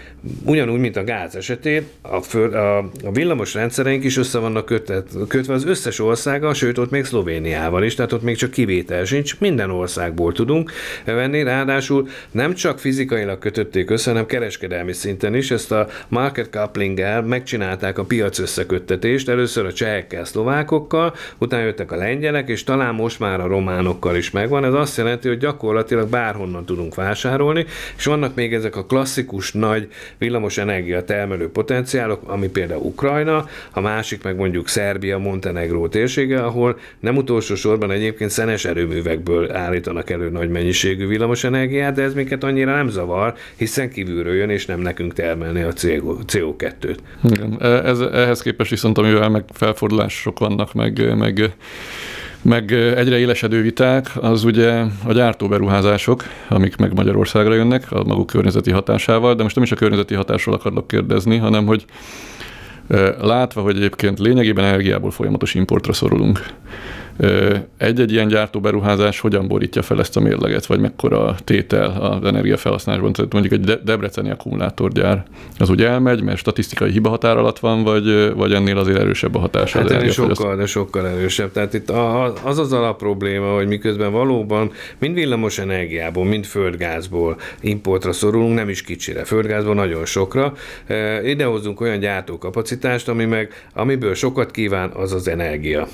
ugyanúgy, mint a gáz esetén, a, föl, a, a villamos rendszereink is össze vannak kötve, kötve az összes országgal, sőt ott még Szlovéniával is, tehát ott még csak kivétel sincs, minden országból tudunk venni, ráadásul nem csak fizikailag kötötték össze, hanem kereskedelmi szinten is, ezt a market coupling megcsinálták a piac összeköttetést, először a csehekkel, szlovákokkal, utána jöttek a lengyelek, és talán most már a románokkal is megvan. Ez azt jelenti, hogy gyakorlatilag bárhonnan tudunk vásárolni, és vannak még ezek a klasszikus nagy villamos energia termelő potenciálok, ami például Ukrajna, a másik meg mondjuk Szerbia, Montenegró térsége, ahol nem utolsó sorban egyébként szenes erőművekből állítanak elő nagy mennyiségű villamosenergiát, de ez minket annyira nem zavar, hiszen kívülről jön, és nem nekünk termelni a CO2-t. Igen. E, ez, ehhez képest viszont, amivel meg felfordulások vannak, meg, meg meg egyre élesedő viták, az ugye a gyártóberuházások, amik meg Magyarországra jönnek a maguk környezeti hatásával, de most nem is a környezeti hatásról akarok kérdezni, hanem hogy látva, hogy egyébként lényegében energiából folyamatos importra szorulunk, Egy-egy ilyen gyártóberuházás hogyan borítja fel ezt a mérleget, vagy mekkora tétel az energiafelhasználásban? Tehát mondjuk egy deceni akkumulátorgyár, az úgy elmegy, mert statisztikai hiba határ alatt van, vagy, vagy ennél azért erősebb a hatása? Hát ennél sokkal, de sokkal erősebb. Tehát itt az az alap probléma, hogy miközben valóban mind villamos energiából, mind földgázból importra szorulunk, nem is kicsire. Földgázból nagyon sokra. Idehozunk olyan gyártókapacitást, ami meg, amiből sokat kíván, az az energia.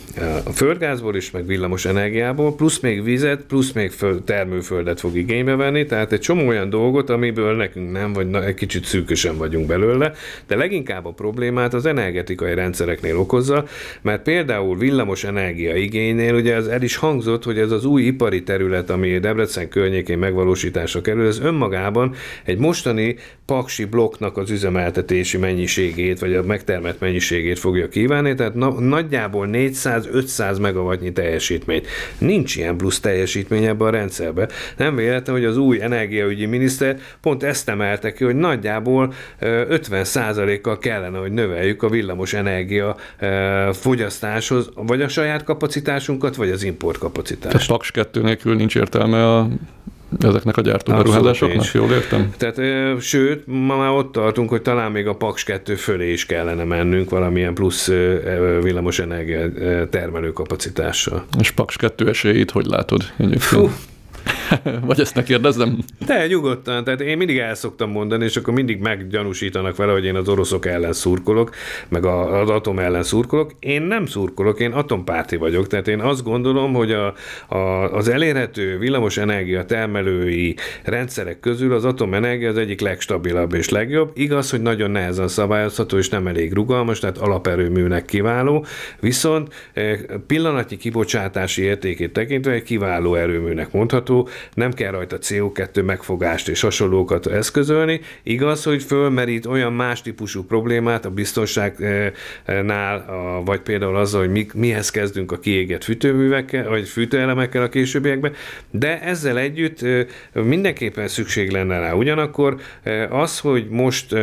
A földgázból is, meg villamos energiából, plusz még vizet, plusz még föld, termőföldet fog igénybe venni, tehát egy csomó olyan dolgot, amiből nekünk nem, vagy na, egy kicsit szűkösen vagyunk belőle, de leginkább a problémát az energetikai rendszereknél okozza, mert például villamos energia igénynél ugye ez el is hangzott, hogy ez az új ipari terület, ami Debrecen környékén megvalósításra kerül, ez önmagában egy mostani paksi blokknak az üzemeltetési mennyiségét, vagy a megtermelt mennyiségét fogja kívánni, tehát na, nagyjából 400-500 megawattnyi teljesítményt. Nincs ilyen plusz teljesítmény ebbe a rendszerbe. Nem véletlen, hogy az új energiaügyi miniszter pont ezt emelte ki, hogy nagyjából 50%-kal kellene, hogy növeljük a villamos energia fogyasztáshoz, vagy a saját kapacitásunkat, vagy az import kapacitást. Tehát Paks 2 nélkül nincs értelme a ezeknek a gyártóberuházásoknak, jól értem? Tehát, sőt, ma már ott tartunk, hogy talán még a Paks 2 fölé is kellene mennünk valamilyen plusz villamosenergia termelő kapacitással. És Paks 2 esélyét hogy látod? Egyébként? Fú, Vagy ezt ne kérdezzem? De, nyugodtan. Tehát én mindig el szoktam mondani, és akkor mindig meggyanúsítanak vele, hogy én az oroszok ellen szurkolok, meg az atom ellen szurkolok. Én nem szurkolok, én atompárti vagyok. Tehát én azt gondolom, hogy a, a, az elérhető villamos energia termelői rendszerek közül az atomenergia az egyik legstabilabb és legjobb. Igaz, hogy nagyon nehezen szabályozható, és nem elég rugalmas, tehát alaperőműnek kiváló, viszont eh, pillanatnyi kibocsátási értékét tekintve egy kiváló erőműnek mondható, nem kell rajta CO2 megfogást és hasonlókat eszközölni. Igaz, hogy fölmerít olyan más típusú problémát a biztonságnál, vagy például azzal, hogy mi, mihez kezdünk a kiégett fűtőművekkel, vagy fűtőelemekkel a későbbiekben, de ezzel együtt mindenképpen szükség lenne rá. Ugyanakkor az, hogy most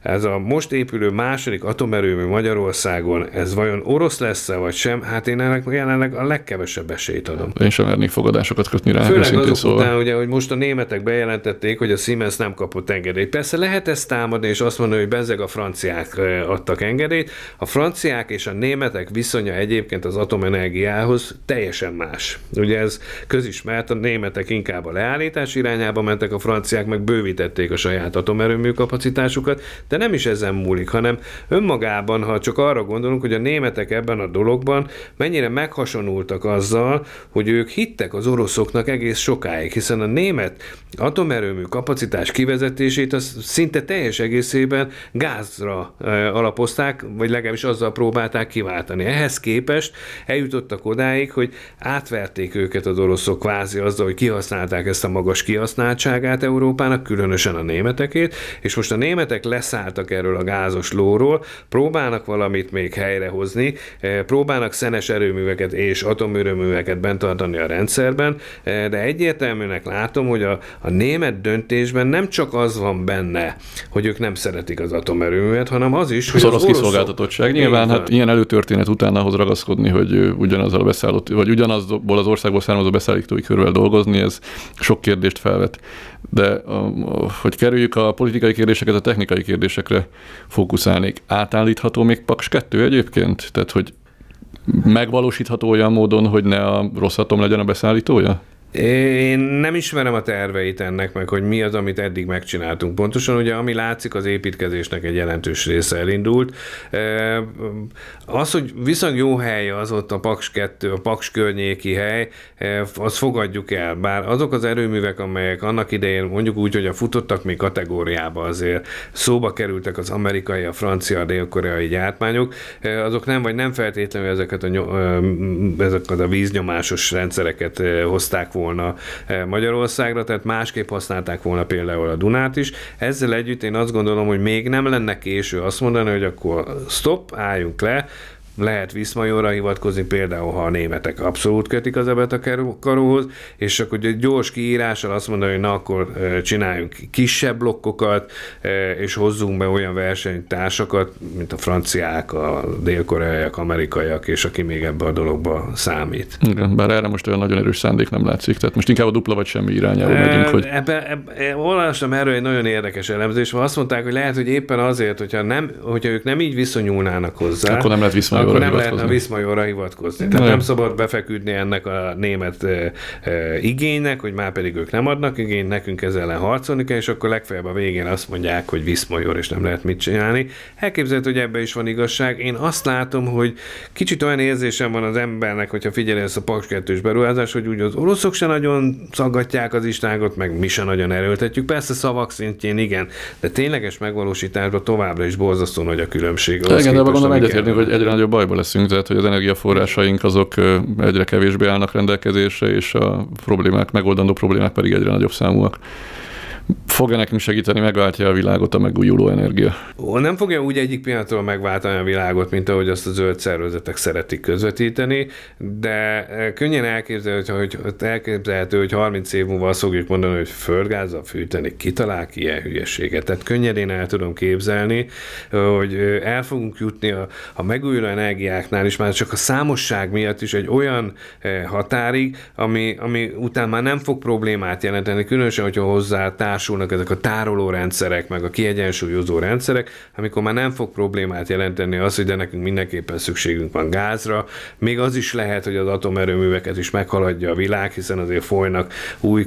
ez a most épülő második atomerőmű Magyarországon, ez vajon orosz lesz-e, vagy sem, hát én ennek jelenleg a legkevesebb esélyt adom. Én sem mernék fogadásokat kötni rá. Főleg azok szóval. után, ugye, hogy most a németek bejelentették, hogy a Siemens nem kapott engedélyt. Persze lehet ezt támadni, és azt mondani, hogy bezeg a franciák adtak engedélyt. A franciák és a németek viszonya egyébként az atomenergiához teljesen más. Ugye ez közismert, a németek inkább a leállítás irányába mentek, a franciák meg bővítették a saját atomerőmű kapacitásukat, de nem is ezen múlik, hanem önmagában, ha csak arra gondolunk, hogy a németek ebben a dologban mennyire meghasonultak azzal, hogy ők hittek az oroszoknak egész sokáig, hiszen a német atomerőmű kapacitás kivezetését az szinte teljes egészében gázra alapozták, vagy legalábbis azzal próbálták kiváltani. Ehhez képest eljutottak odáig, hogy átverték őket az oroszok kvázi azzal, hogy kihasználták ezt a magas kihasználtságát Európának, különösen a németekét, és most a németek leszálltak erről a gázos lóról, próbálnak valamit még helyrehozni, próbálnak szenes erőműveket és atomerőműveket bent tartani a rendszerben, de egyértelműnek látom, hogy a, a német döntésben nem csak az van benne, hogy ők nem szeretik az atomerőművet, hanem az is, hogy az, az orosz kiszolgáltatottság. Nyilván hát ilyen előtörténet után ahhoz ragaszkodni, hogy ugyanazzal a beszállott, vagy ugyanazból az országból származó beszállítói körül dolgozni, ez sok kérdést felvet. De hogy kerüljük a politikai kérdéseket, a technikai kérdésekre fókuszálnék. Átállítható még Paks 2 egyébként? Tehát, hogy megvalósítható olyan módon, hogy ne a Rosszatom legyen a beszállítója? Én nem ismerem a terveit ennek, meg hogy mi az, amit eddig megcsináltunk. Pontosan ugye, ami látszik, az építkezésnek egy jelentős része elindult. Az, hogy viszonylag jó hely az ott a Paks 2, a Paks környéki hely, azt fogadjuk el. Bár azok az erőművek, amelyek annak idején mondjuk úgy, hogy a futottak még kategóriába azért szóba kerültek az amerikai, a francia, a dél-koreai gyártmányok, azok nem, vagy nem feltétlenül ezeket a, ezeket a víznyomásos rendszereket hozták volna eh, Magyarországra, tehát másképp használták volna például a Dunát is. Ezzel együtt én azt gondolom, hogy még nem lenne késő azt mondani, hogy akkor stop, álljunk le, lehet Viszmajorra hivatkozni, például ha a németek abszolút kötik az ebet a karóhoz, és akkor egy gyors kiírással azt mondani, hogy na akkor csináljunk kisebb blokkokat, és hozzunk be olyan versenytársakat, mint a franciák, a dél-koreaiak, amerikaiak, és aki még ebbe a dologba számít. Igen, bár erre most olyan nagyon erős szándék nem látszik, tehát most inkább a dupla vagy semmi irányába megyünk. Hogy... Ebbe, ebbe, olvastam erről egy nagyon érdekes elemzés, azt mondták, hogy lehet, hogy éppen azért, hogyha, nem, hogyha ők nem így viszonyulnának hozzá, akkor nem lehet akkor nem lehetne a Viszmajorra hivatkozni. Tehát nem szabad befeküdni ennek a német e, e, igénynek, hogy már pedig ők nem adnak igényt, nekünk ezzel ellen harcolni kell, és akkor legfeljebb a végén azt mondják, hogy Viszmajor, és nem lehet mit csinálni. Elképzelhető, hogy ebbe is van igazság. Én azt látom, hogy kicsit olyan érzésem van az embernek, hogyha figyelj ezt a Paks 2 beruházás, hogy úgy az oroszok se nagyon szaggatják az istágot, meg mi se nagyon erőltetjük. Persze szavak szintjén igen, de tényleges megvalósításban továbbra is borzasztó nagy a különbség. Igen, de gondolom egyetértünk, hogy egyre nagyobb bajba leszünk, tehát hogy az energiaforrásaink azok egyre kevésbé állnak rendelkezésre, és a problémák, megoldandó problémák pedig egyre nagyobb számúak fog-e nekünk segíteni, megváltja a világot a megújuló energia? Nem fogja úgy egyik pillanatról megváltani a világot, mint ahogy azt a zöld szervezetek szeretik közvetíteni, de eh, könnyen elképzelhető, hogy, elképzelhető, hogy 30 év múlva azt fogjuk mondani, hogy földgázzal fűteni, kitalál ki ilyen hülyeséget. Tehát könnyedén el tudom képzelni, hogy eh, el fogunk jutni a, a megújuló energiáknál is, már csak a számosság miatt is egy olyan eh, határig, ami, ami után már nem fog problémát jelenteni, különösen, hogyha hozzá társulnak ezek a tároló rendszerek, meg a kiegyensúlyozó rendszerek, amikor már nem fog problémát jelenteni az, hogy de nekünk mindenképpen szükségünk van gázra. Még az is lehet, hogy az atomerőműveket is meghaladja a világ, hiszen azért folynak új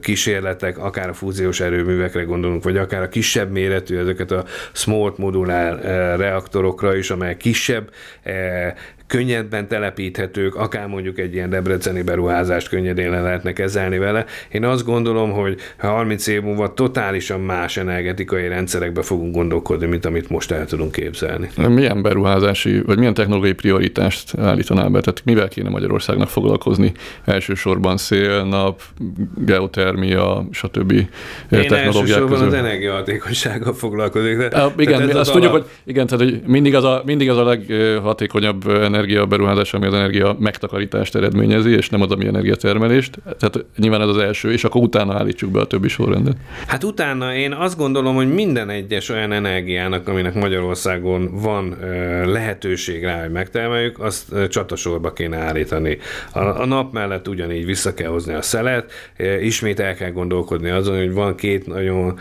kísérletek, akár a fúziós erőművekre gondolunk, vagy akár a kisebb méretű, ezeket a small modulár reaktorokra is, amelyek kisebb könnyebben telepíthetők, akár mondjuk egy ilyen debreceni beruházást könnyedén le lehetne kezelni vele. Én azt gondolom, hogy 30 év múlva totálisan más energetikai rendszerekbe fogunk gondolkodni, mint amit most el tudunk képzelni. Milyen beruházási, vagy milyen technológiai prioritást állítanál be? Tehát mivel kéne Magyarországnak foglalkozni? Elsősorban szél, nap, geotermia, stb. Én technológiák közül. az energiahatékonysággal foglalkozik. De, a, igen, azt alap... tudjuk, hogy, igen, tehát, hogy mindig az a, mindig az a leghatékonyabb energia beruházás, ami az energia megtakarítást eredményezi, és nem az, ami energiatermelést. Tehát nyilván ez az első, és akkor utána állítsuk be a többi sorrendet. Hát utána én azt gondolom, hogy minden egyes olyan energiának, aminek Magyarországon van lehetőség rá, hogy megtermeljük, azt csatasorba kéne állítani. A, a nap mellett ugyanígy vissza kell hozni a szelet, ismét el kell gondolkodni azon, hogy van két nagyon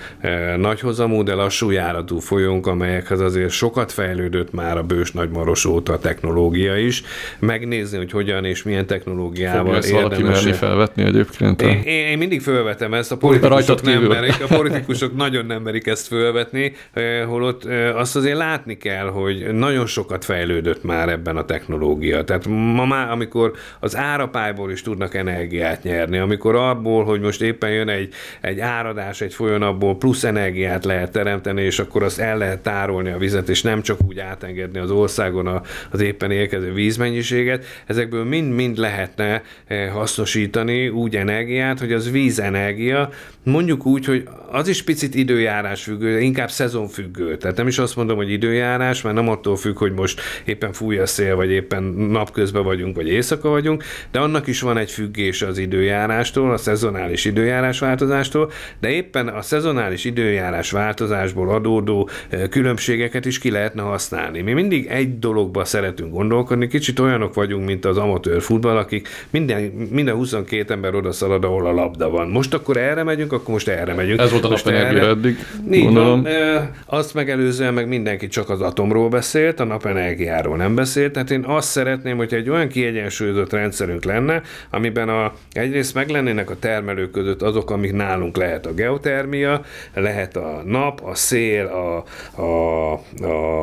nagy hozamú, de lassú járatú folyónk, amelyekhez azért sokat fejlődött már a bős nagymaros óta a technológia, technológia is, megnézni, hogy hogyan és milyen technológiával Fogja érdemes. Ezt felvetni egyébként? Én, én, én mindig felvetem ezt, a politikusok nem merik, a politikusok nagyon nem merik ezt felvetni, eh, holott eh, azt azért látni kell, hogy nagyon sokat fejlődött már ebben a technológia. Tehát ma már, amikor az árapályból is tudnak energiát nyerni, amikor abból, hogy most éppen jön egy, egy áradás egy folyón, abból plusz energiát lehet teremteni, és akkor azt el lehet tárolni a vizet, és nem csak úgy átengedni az országon az éppen érkező vízmennyiséget, ezekből mind-mind lehetne eh, hasznosítani úgy energiát, hogy az vízenergia, mondjuk úgy, hogy az is picit időjárás függő, inkább szezonfüggő. Tehát nem is azt mondom, hogy időjárás, mert nem attól függ, hogy most éppen fúj a szél, vagy éppen napközben vagyunk, vagy éjszaka vagyunk, de annak is van egy függés az időjárástól, a szezonális időjárás változástól, de éppen a szezonális időjárás változásból adódó eh, különbségeket is ki lehetne használni. Mi mindig egy dologba szeretünk gondolni, gondolkodni. Kicsit olyanok vagyunk, mint az amatőr futball, akik minden, minden 22 ember oda szalad, ahol a labda van. Most akkor erre megyünk, akkor most erre megyünk. Ez volt a napenergia eddig, gondolom. Van, azt megelőzően meg mindenki csak az atomról beszélt, a napenergiáról nem beszélt, tehát én azt szeretném, hogy egy olyan kiegyensúlyozott rendszerünk lenne, amiben a, egyrészt meg lennének a termelők között azok, amik nálunk lehet a geotermia, lehet a nap, a szél, a, a,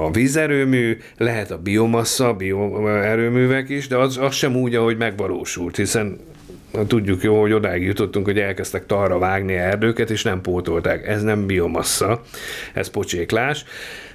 a vízerőmű, lehet a biomassa, bio erőművek is, de az, az sem úgy, ahogy megvalósult, hiszen tudjuk jó, hogy odáig jutottunk, hogy elkezdtek talra vágni erdőket, és nem pótolták. Ez nem biomassa, ez pocséklás.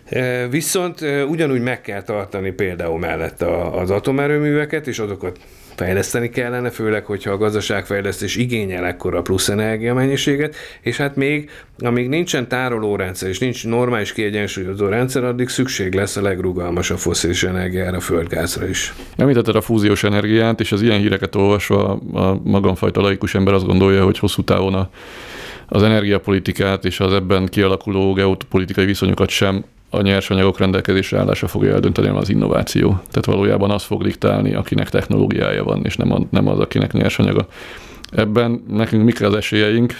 E, viszont e, ugyanúgy meg kell tartani például mellett az atomerőműveket, és azokat fejleszteni kellene, főleg, hogyha a gazdaságfejlesztés igényel ekkora plusz energiamennyiséget, és hát még, amíg nincsen tárolórendszer, és nincs normális kiegyensúlyozó rendszer, addig szükség lesz a legrugalmasabb foszilis energiára, a földgázra is. Említetted a fúziós energiát, és az ilyen híreket olvasva a magamfajta laikus ember azt gondolja, hogy hosszú távon a az energiapolitikát és az ebben kialakuló geopolitikai viszonyokat sem a nyersanyagok rendelkezésre állása fogja eldönteni, az innováció. Tehát valójában az fog diktálni, akinek technológiája van, és nem, a, nem az, akinek nyersanyaga. Ebben nekünk mik az esélyeink?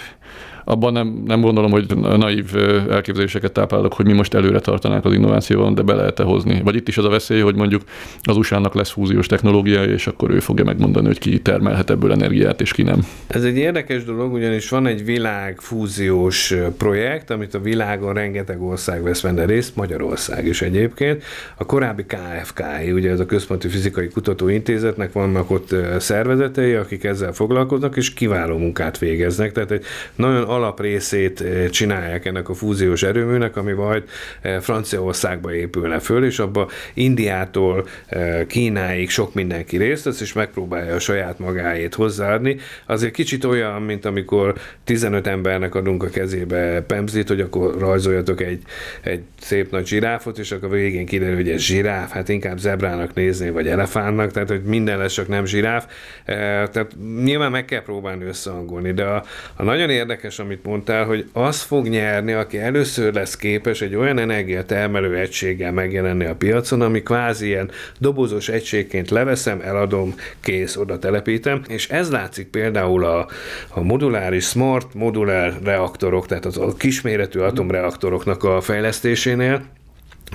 Abban nem, nem gondolom, hogy naív elképzeléseket táplálok, hogy mi most előre tartanánk az innovációban, de be lehet -e hozni. Vagy itt is az a veszély, hogy mondjuk az USA-nak lesz fúziós technológiája, és akkor ő fogja megmondani, hogy ki termelhet ebből energiát, és ki nem. Ez egy érdekes dolog, ugyanis van egy világ fúziós projekt, amit a világon rengeteg ország vesz benne részt, Magyarország is egyébként. A korábbi KFK, ugye ez a Központi Fizikai Kutatóintézetnek vannak ott szervezetei, akik ezzel foglalkoznak, és kiváló munkát végeznek. Tehát egy nagyon alaprészét eh, csinálják ennek a fúziós erőműnek, ami majd eh, Franciaországba épülne föl, és abba Indiától eh, Kínáig sok mindenki részt vesz, és megpróbálja a saját magáét hozzáadni. Azért kicsit olyan, mint amikor 15 embernek adunk a kezébe pemzit, hogy akkor rajzoljatok egy, egy szép nagy zsiráfot, és akkor végén kiderül, hogy ez zsiráf, hát inkább zebrának nézni, vagy elefánnak, tehát hogy minden lesz, csak nem zsiráf. Tehát nyilván meg kell próbálni összehangolni, de a, a nagyon érdekes, amit mondtál, hogy az fog nyerni, aki először lesz képes egy olyan energiatermelő egységgel megjelenni a piacon, ami kvázi ilyen dobozos egységként leveszem, eladom, kész, oda telepítem, és ez látszik például a, a moduláris smart modulár reaktorok, tehát az a kisméretű atomreaktoroknak a fejlesztésénél,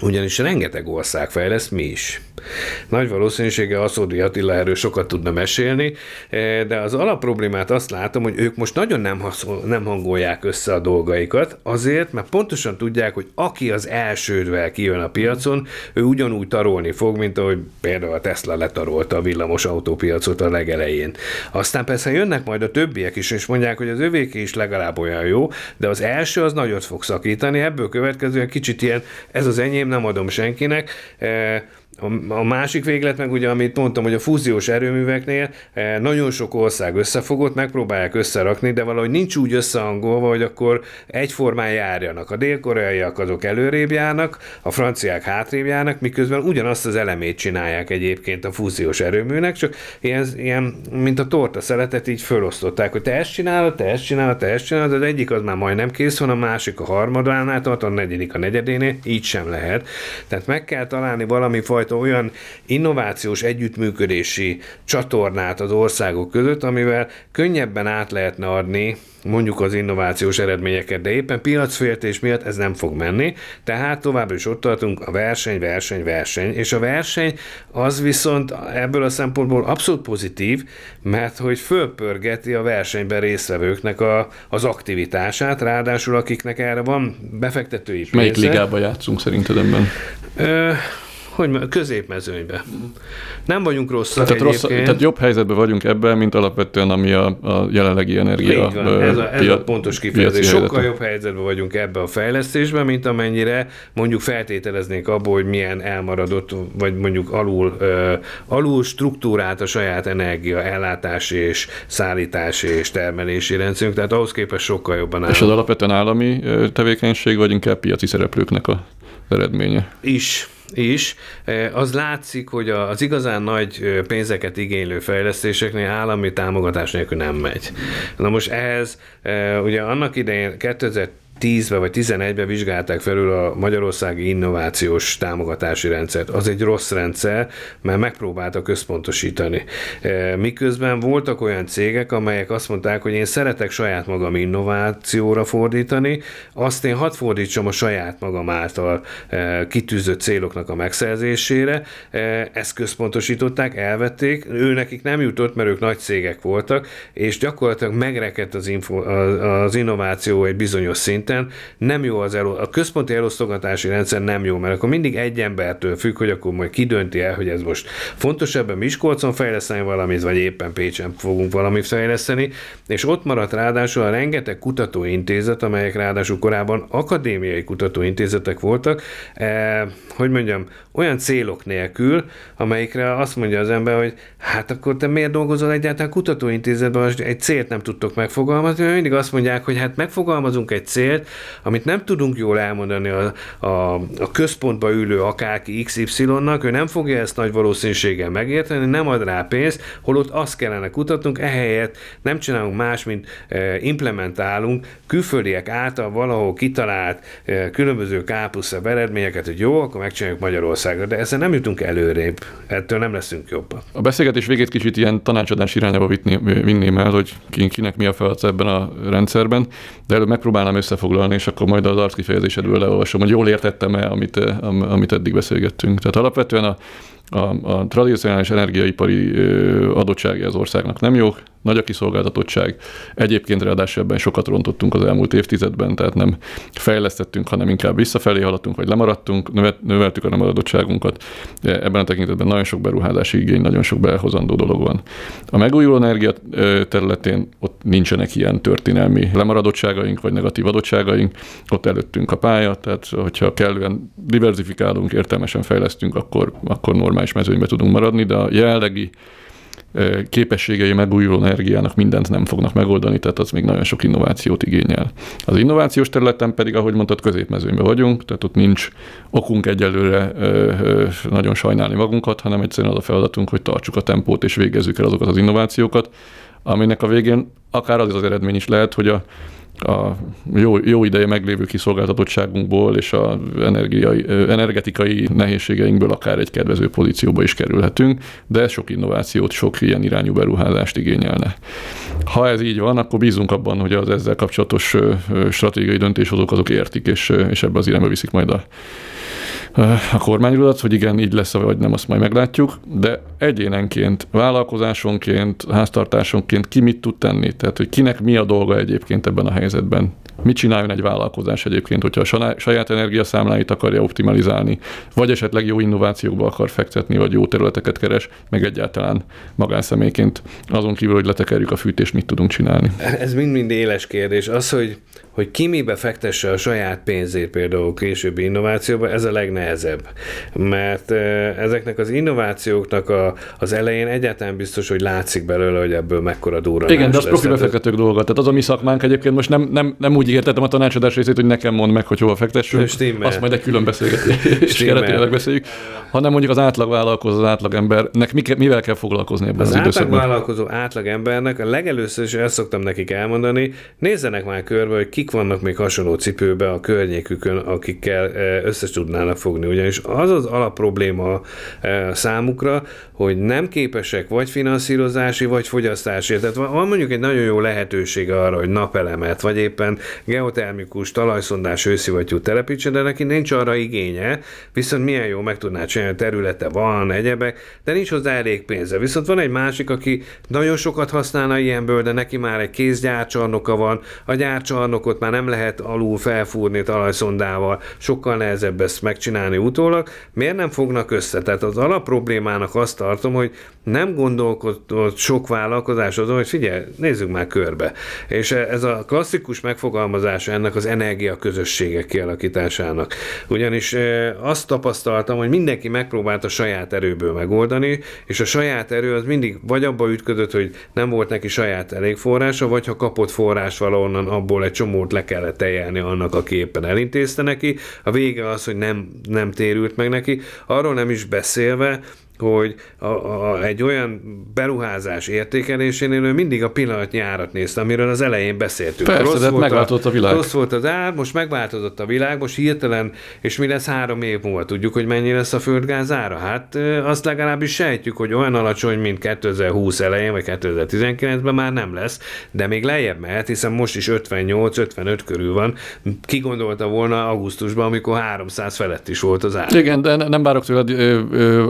ugyanis rengeteg ország fejleszt, mi is. Nagy valószínűsége Aszódi Attila erről sokat tudna mesélni, eh, de az alapproblémát azt látom, hogy ők most nagyon nem, haszol, nem hangolják össze a dolgaikat, azért, mert pontosan tudják, hogy aki az elsődvel kijön a piacon, ő ugyanúgy tarolni fog, mint ahogy például a Tesla letarolta a villamos autópiacot a legelején. Aztán persze jönnek majd a többiek is, és mondják, hogy az övéké is legalább olyan jó, de az első az nagyot fog szakítani, ebből következően kicsit ilyen, ez az enyém, nem adom senkinek, eh, a másik véglet meg ugye, amit mondtam, hogy a fúziós erőműveknél eh, nagyon sok ország összefogott, megpróbálják összerakni, de valahogy nincs úgy összehangolva, hogy akkor egyformán járjanak. A dél-koreaiak azok előrébb járnak, a franciák hátrébb járnak, miközben ugyanazt az elemét csinálják egyébként a fúziós erőműnek, csak ilyen, ilyen mint a torta szeletet így fölosztották, hogy te ezt csinálod, te ezt csinálod, te ezt csinálod, az egyik az már majdnem kész van, a másik a harmadánál tart, a negyedik a negyedénél, így sem lehet. Tehát meg kell találni valami fajta egyfajta olyan innovációs együttműködési csatornát az országok között, amivel könnyebben át lehetne adni mondjuk az innovációs eredményeket, de éppen piacféltés miatt ez nem fog menni, tehát továbbra is ott tartunk a verseny, verseny, verseny, és a verseny az viszont ebből a szempontból abszolút pozitív, mert hogy fölpörgeti a versenyben résztvevőknek a, az aktivitását, ráadásul akiknek erre van befektetői pénze. Melyik ligába játszunk szerinted ebben? Ö, hogy középmezőnybe. Nem vagyunk rosszak tehát, rossz, tehát jobb helyzetben vagyunk ebben, mint alapvetően ami a, a jelenlegi energia. Így van, ez a, ez pia, a pontos kifejezés. Sokkal helyzetet. jobb helyzetben vagyunk ebbe a fejlesztésben, mint amennyire mondjuk feltételeznék abból, hogy milyen elmaradott, vagy mondjuk alul, uh, alul struktúrált a saját energia ellátás és szállítás és termelési rendszerünk, tehát ahhoz képest sokkal jobban állunk. És az alapvetően állami tevékenység, vagy inkább piaci szereplőknek a eredménye? Is is, e, az látszik, hogy az igazán nagy e, pénzeket igénylő fejlesztéseknél állami támogatás nélkül nem megy. Na most ehhez, e, ugye annak idején 2000 10-ben vagy 11-ben vizsgálták felül a Magyarországi Innovációs Támogatási Rendszert. Az egy rossz rendszer, mert megpróbálta központosítani. E, miközben voltak olyan cégek, amelyek azt mondták, hogy én szeretek saját magam innovációra fordítani, azt én hadd fordítsam a saját magam által e, kitűzött céloknak a megszerzésére. E, ezt központosították, elvették, ő nekik nem jutott, mert ők nagy cégek voltak, és gyakorlatilag megrekedt az, info, az innováció egy bizonyos szinten, szinten nem jó az elo- a központi elosztogatási rendszer nem jó, mert akkor mindig egy embertől függ, hogy akkor majd ki el, hogy ez most fontos ebben Miskolcon fejleszteni valamit, vagy éppen Pécsen fogunk valamit fejleszteni, és ott maradt ráadásul a rengeteg kutatóintézet, amelyek ráadásul korábban akadémiai kutatóintézetek voltak, eh, hogy mondjam, olyan célok nélkül, amelyikre azt mondja az ember, hogy hát akkor te miért dolgozol egyáltalán kutatóintézetben, hogy egy célt nem tudtok megfogalmazni, mert mindig azt mondják, hogy hát megfogalmazunk egy célt, amit nem tudunk jól elmondani a, a, a központba ülő akárki XY-nak, ő nem fogja ezt nagy valószínűséggel megérteni, nem ad rá pénzt, holott azt kellene kutatnunk, ehelyett nem csinálunk más, mint e, implementálunk külföldiek által valahol kitalált e, különböző kápusztabb eredményeket, hogy jó, akkor megcsináljuk Magyarországra, de ezzel nem jutunk előrébb, ettől nem leszünk jobbak. A beszélgetés végét kicsit ilyen tanácsadás irányába vinném el, hogy kinek mi a feladat ebben a rendszerben, de előbb megpróbálnám összefoglalni, és akkor majd az arckifejezésedből leolvasom, hogy jól értettem-e, amit, amit eddig beszélgettünk. Tehát alapvetően a, a, a tradicionális energiaipari adottsági az országnak nem jók, nagy a kiszolgáltatottság. Egyébként ráadásul ebben sokat rontottunk az elmúlt évtizedben, tehát nem fejlesztettünk, hanem inkább visszafelé haladtunk, vagy lemaradtunk, növeltük a lemaradottságunkat. Ebben a tekintetben nagyon sok beruházási igény, nagyon sok behozandó dolog van. A megújuló energia területén ott nincsenek ilyen történelmi lemaradottságaink, vagy negatív adottságaink, ott előttünk a pálya, tehát hogyha kellően diversifikálunk, értelmesen fejlesztünk, akkor, akkor normális mezőnybe tudunk maradni, de a jelenlegi képességei megújuló energiának mindent nem fognak megoldani, tehát az még nagyon sok innovációt igényel. Az innovációs területen pedig, ahogy mondtad, középmezőnyben vagyunk, tehát ott nincs okunk egyelőre nagyon sajnálni magunkat, hanem egyszerűen az a feladatunk, hogy tartsuk a tempót és végezzük el azokat az innovációkat, aminek a végén akár az az eredmény is lehet, hogy a a jó, jó ideje meglévő kiszolgáltatottságunkból és a energiai, energetikai nehézségeinkből akár egy kedvező pozícióba is kerülhetünk, de ez sok innovációt, sok ilyen irányú beruházást igényelne. Ha ez így van, akkor bízunk abban, hogy az ezzel kapcsolatos stratégiai döntéshozók azok értik, és, és ebbe az irányba viszik majd a a kormányrudat, hogy igen, így lesz, vagy nem, azt majd meglátjuk, de egyénenként, vállalkozásonként, háztartásonként ki mit tud tenni? Tehát, hogy kinek mi a dolga egyébként ebben a helyzetben? Mit csináljon egy vállalkozás egyébként, hogyha a saját energiaszámláit akarja optimalizálni, vagy esetleg jó innovációkba akar fektetni, vagy jó területeket keres, meg egyáltalán magánszemélyként azon kívül, hogy letekerjük a fűtést, mit tudunk csinálni? Ez mind-mind éles kérdés. Az, hogy hogy ki mibe fektesse a saját pénzét például későbbi innovációba, ez a legnehezebb. Mert ezeknek az innovációknak a, az elején egyáltalán biztos, hogy látszik belőle, hogy ebből mekkora durranás Igen, de az profi befektetők dolga. Tehát az a mi szakmánk egyébként most nem, nem, nem úgy értettem a tanácsadás részét, hogy nekem mond meg, hogy hova fektessünk. Stimmel. Azt majd egy külön beszélgetés keretében beszéljük. Hanem mondjuk az átlag vállalkozó, az átlag embernek mivel kell foglalkozni ebben az, az időszakban. Az átlag vállalkozó átlag embernek a legelőször is ezt szoktam nekik elmondani, nézzenek már körbe, hogy kik vannak még hasonló cipőbe a környékükön, akikkel e, összes tudnának fogni. Ugyanis az az alapprobléma e, számukra, hogy nem képesek vagy finanszírozási, vagy fogyasztási. Tehát van mondjuk egy nagyon jó lehetőség arra, hogy napelemet, vagy éppen geotermikus talajszondás őszivattyút telepítsen, de neki nincs arra igénye, viszont milyen jó meg tudná csinálni, területe van, egyebek, de nincs hozzá elég pénze. Viszont van egy másik, aki nagyon sokat használna ilyenből, de neki már egy kézgyárcsarnoka van, a gyárcsarnokot már nem lehet alul felfúrni talajszondával, sokkal nehezebb ezt megcsinálni utólag. Miért nem fognak össze? Tehát az alapproblémának azt tartom, hogy nem gondolkodott sok vállalkozás azon, hogy figyelj, nézzük már körbe. És ez a klasszikus megfogalmazása ennek az energia közösségek kialakításának. Ugyanis azt tapasztaltam, hogy mindenki megpróbálta saját erőből megoldani, és a saját erő az mindig vagy abba ütközött, hogy nem volt neki saját elég forrása, vagy ha kapott forrás valahonnan, abból egy csomót le kellett teljelni annak, aki éppen elintézte neki. A vége az, hogy nem, nem térült meg neki. Arról nem is beszélve, hogy a, a, egy olyan beruházás értékelésénél ő mindig a pillanatnyi árat nézte, amiről az elején beszéltünk. Persze, rossz de megváltozott a, a világ. Rossz volt az ár, most megváltozott a világ, most hirtelen, és mi lesz három év múlva? Tudjuk, hogy mennyi lesz a földgáz ára? Hát azt legalábbis sejtjük, hogy olyan alacsony, mint 2020 elején, vagy 2019-ben már nem lesz, de még lejjebb mehet, hiszen most is 58-55 körül van. Ki gondolta volna augusztusban, amikor 300 felett is volt az ár? Igen, de nem várok tőled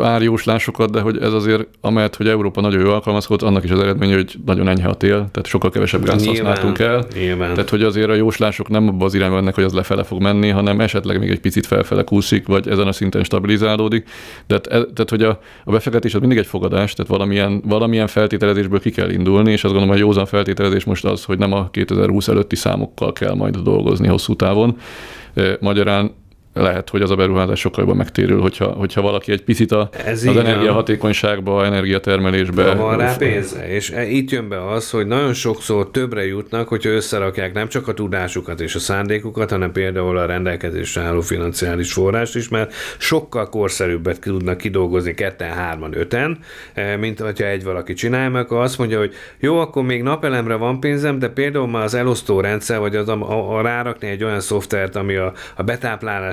árjóslás másokat, de hogy ez azért, amelyet, hogy Európa nagyon jó alkalmazkodott, annak is az eredménye, hogy nagyon enyhe a tél, tehát sokkal kevesebb gáz használtunk el. Nyilván. Tehát, hogy azért a jóslások nem abban az irányban mennek, hogy az lefele fog menni, hanem esetleg még egy picit felfele kúszik, vagy ezen a szinten stabilizálódik. Tehát, e, tehát hogy a, a befektetés az mindig egy fogadás, tehát valamilyen, valamilyen feltételezésből ki kell indulni, és azt gondolom, hogy a józan feltételezés most az, hogy nem a 2020 előtti számokkal kell majd dolgozni hosszú távon. Magyarán lehet, hogy az a beruházás sokkal jobban megtérül, hogyha, hogyha valaki egy picit a, Ez az energiahatékonyságba, energiatermelésbe. Van rá pénze, és e, itt jön be az, hogy nagyon sokszor többre jutnak, hogyha összerakják nem csak a tudásukat és a szándékukat, hanem például a rendelkezésre álló financiális forrást is, mert sokkal korszerűbbet tudnak kidolgozni ketten, hárman, öten, e, mint hogyha egy valaki csinálja, mert azt mondja, hogy jó, akkor még napelemre van pénzem, de például már az elosztó rendszer, vagy az a, a, a rárakni egy olyan szoftvert, ami a, a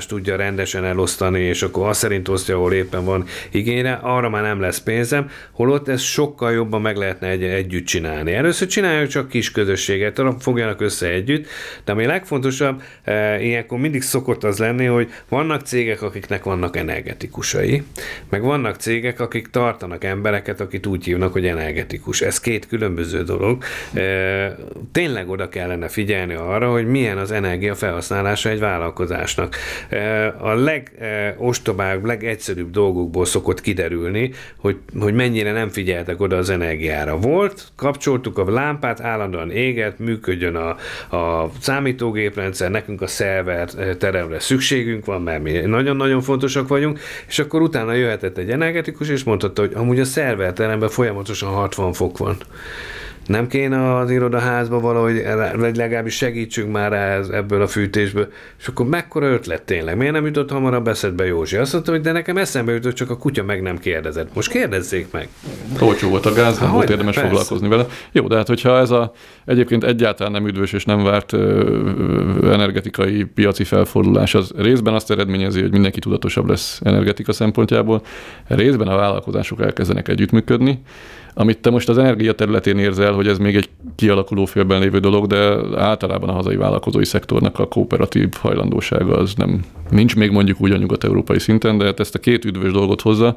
tudja rendesen elosztani, és akkor azt szerint osztja, ahol éppen van igényre, arra már nem lesz pénzem, holott ez sokkal jobban meg lehetne egy, együtt csinálni. Először csináljuk csak kis közösséget, fogjanak össze együtt, de ami legfontosabb, e, ilyenkor mindig szokott az lenni, hogy vannak cégek, akiknek vannak energetikusai, meg vannak cégek, akik tartanak embereket, akik úgy hívnak, hogy energetikus. Ez két különböző dolog. E, tényleg oda kellene figyelni arra, hogy milyen az energia felhasználása egy vállalkozásnak. E, a legostobább, legegyszerűbb dolgokból szokott kiderülni, hogy, hogy mennyire nem figyeltek oda az energiára. Volt, kapcsoltuk a lámpát, állandóan éget, működjön a, a számítógéprendszer, nekünk a szerver teremre szükségünk van, mert mi nagyon-nagyon fontosak vagyunk, és akkor utána jöhetett egy energetikus, és mondhatta, hogy amúgy a szerverteremben folyamatosan 60 fok van nem kéne az irodaházba valahogy, vagy legalábbis segítsünk már rá ebből a fűtésből. És akkor mekkora ötlet tényleg? Miért nem jutott hamarabb eszedbe Józsi? Azt mondta, hogy de nekem eszembe jutott, csak a kutya meg nem kérdezett. Most kérdezzék meg. Olcsó volt a gáz, nem volt érdemes persze. foglalkozni vele. Jó, de hát hogyha ez a egyébként egyáltalán nem üdvös és nem várt ö, energetikai piaci felfordulás, az részben azt eredményezi, hogy mindenki tudatosabb lesz energetika szempontjából, részben a vállalkozások elkezdenek együttműködni, amit te most az energia területén érzel, hogy ez még egy kialakuló félben lévő dolog, de általában a hazai vállalkozói szektornak a kooperatív hajlandósága az nem, nincs még mondjuk úgy a nyugat-európai szinten, de hát ezt a két üdvös dolgot hozza,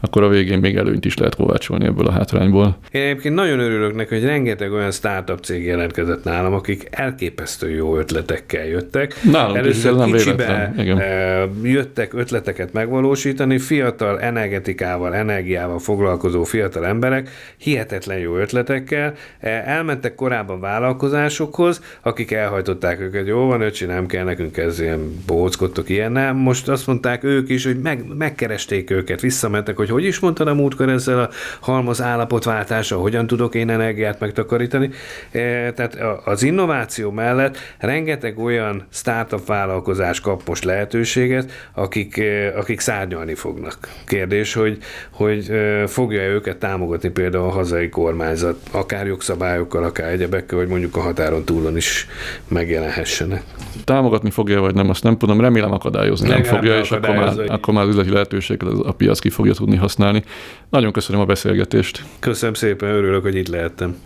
akkor a végén még előnyt is lehet kovácsolni ebből a hátrányból. Én egyébként nagyon örülök neki, hogy rengeteg olyan startup cég jelentkezett nálam, akik elképesztő jó ötletekkel jöttek. Nálunk Először is, nem kicsibe Igen. Eh, jöttek ötleteket megvalósítani, fiatal energetikával, energiával foglalkozó fiatal emberek, hihetetlen jó ötletekkel, eh, elmentek korábban vállalkozásokhoz, akik elhajtották őket, jó van, öcsi, nem kell nekünk ez ilyen bóckodtok ilyennel. Most azt mondták ők is, hogy meg, megkeresték őket, visszamentek, hogy hogy is mondta a múltkor ezzel a halmaz állapotváltása, hogyan tudok én energiát megtakarítani. E, tehát az innováció mellett rengeteg olyan startup vállalkozás kap most lehetőséget, akik, e, akik szárnyalni fognak. Kérdés, hogy, hogy e, fogja őket támogatni például a hazai kormányzat, akár jogszabályokkal, akár egyebekkel, hogy mondjuk a határon túlon is megjelenhessenek. Támogatni fogja, vagy nem, azt nem tudom, remélem akadályozni nem, nem fogja, és akkor már, akkor már üzleti lehetőséget a piac ki fogja tudni használni. Nagyon köszönöm a beszélgetést. Köszönöm szépen, örülök, hogy itt lehettem.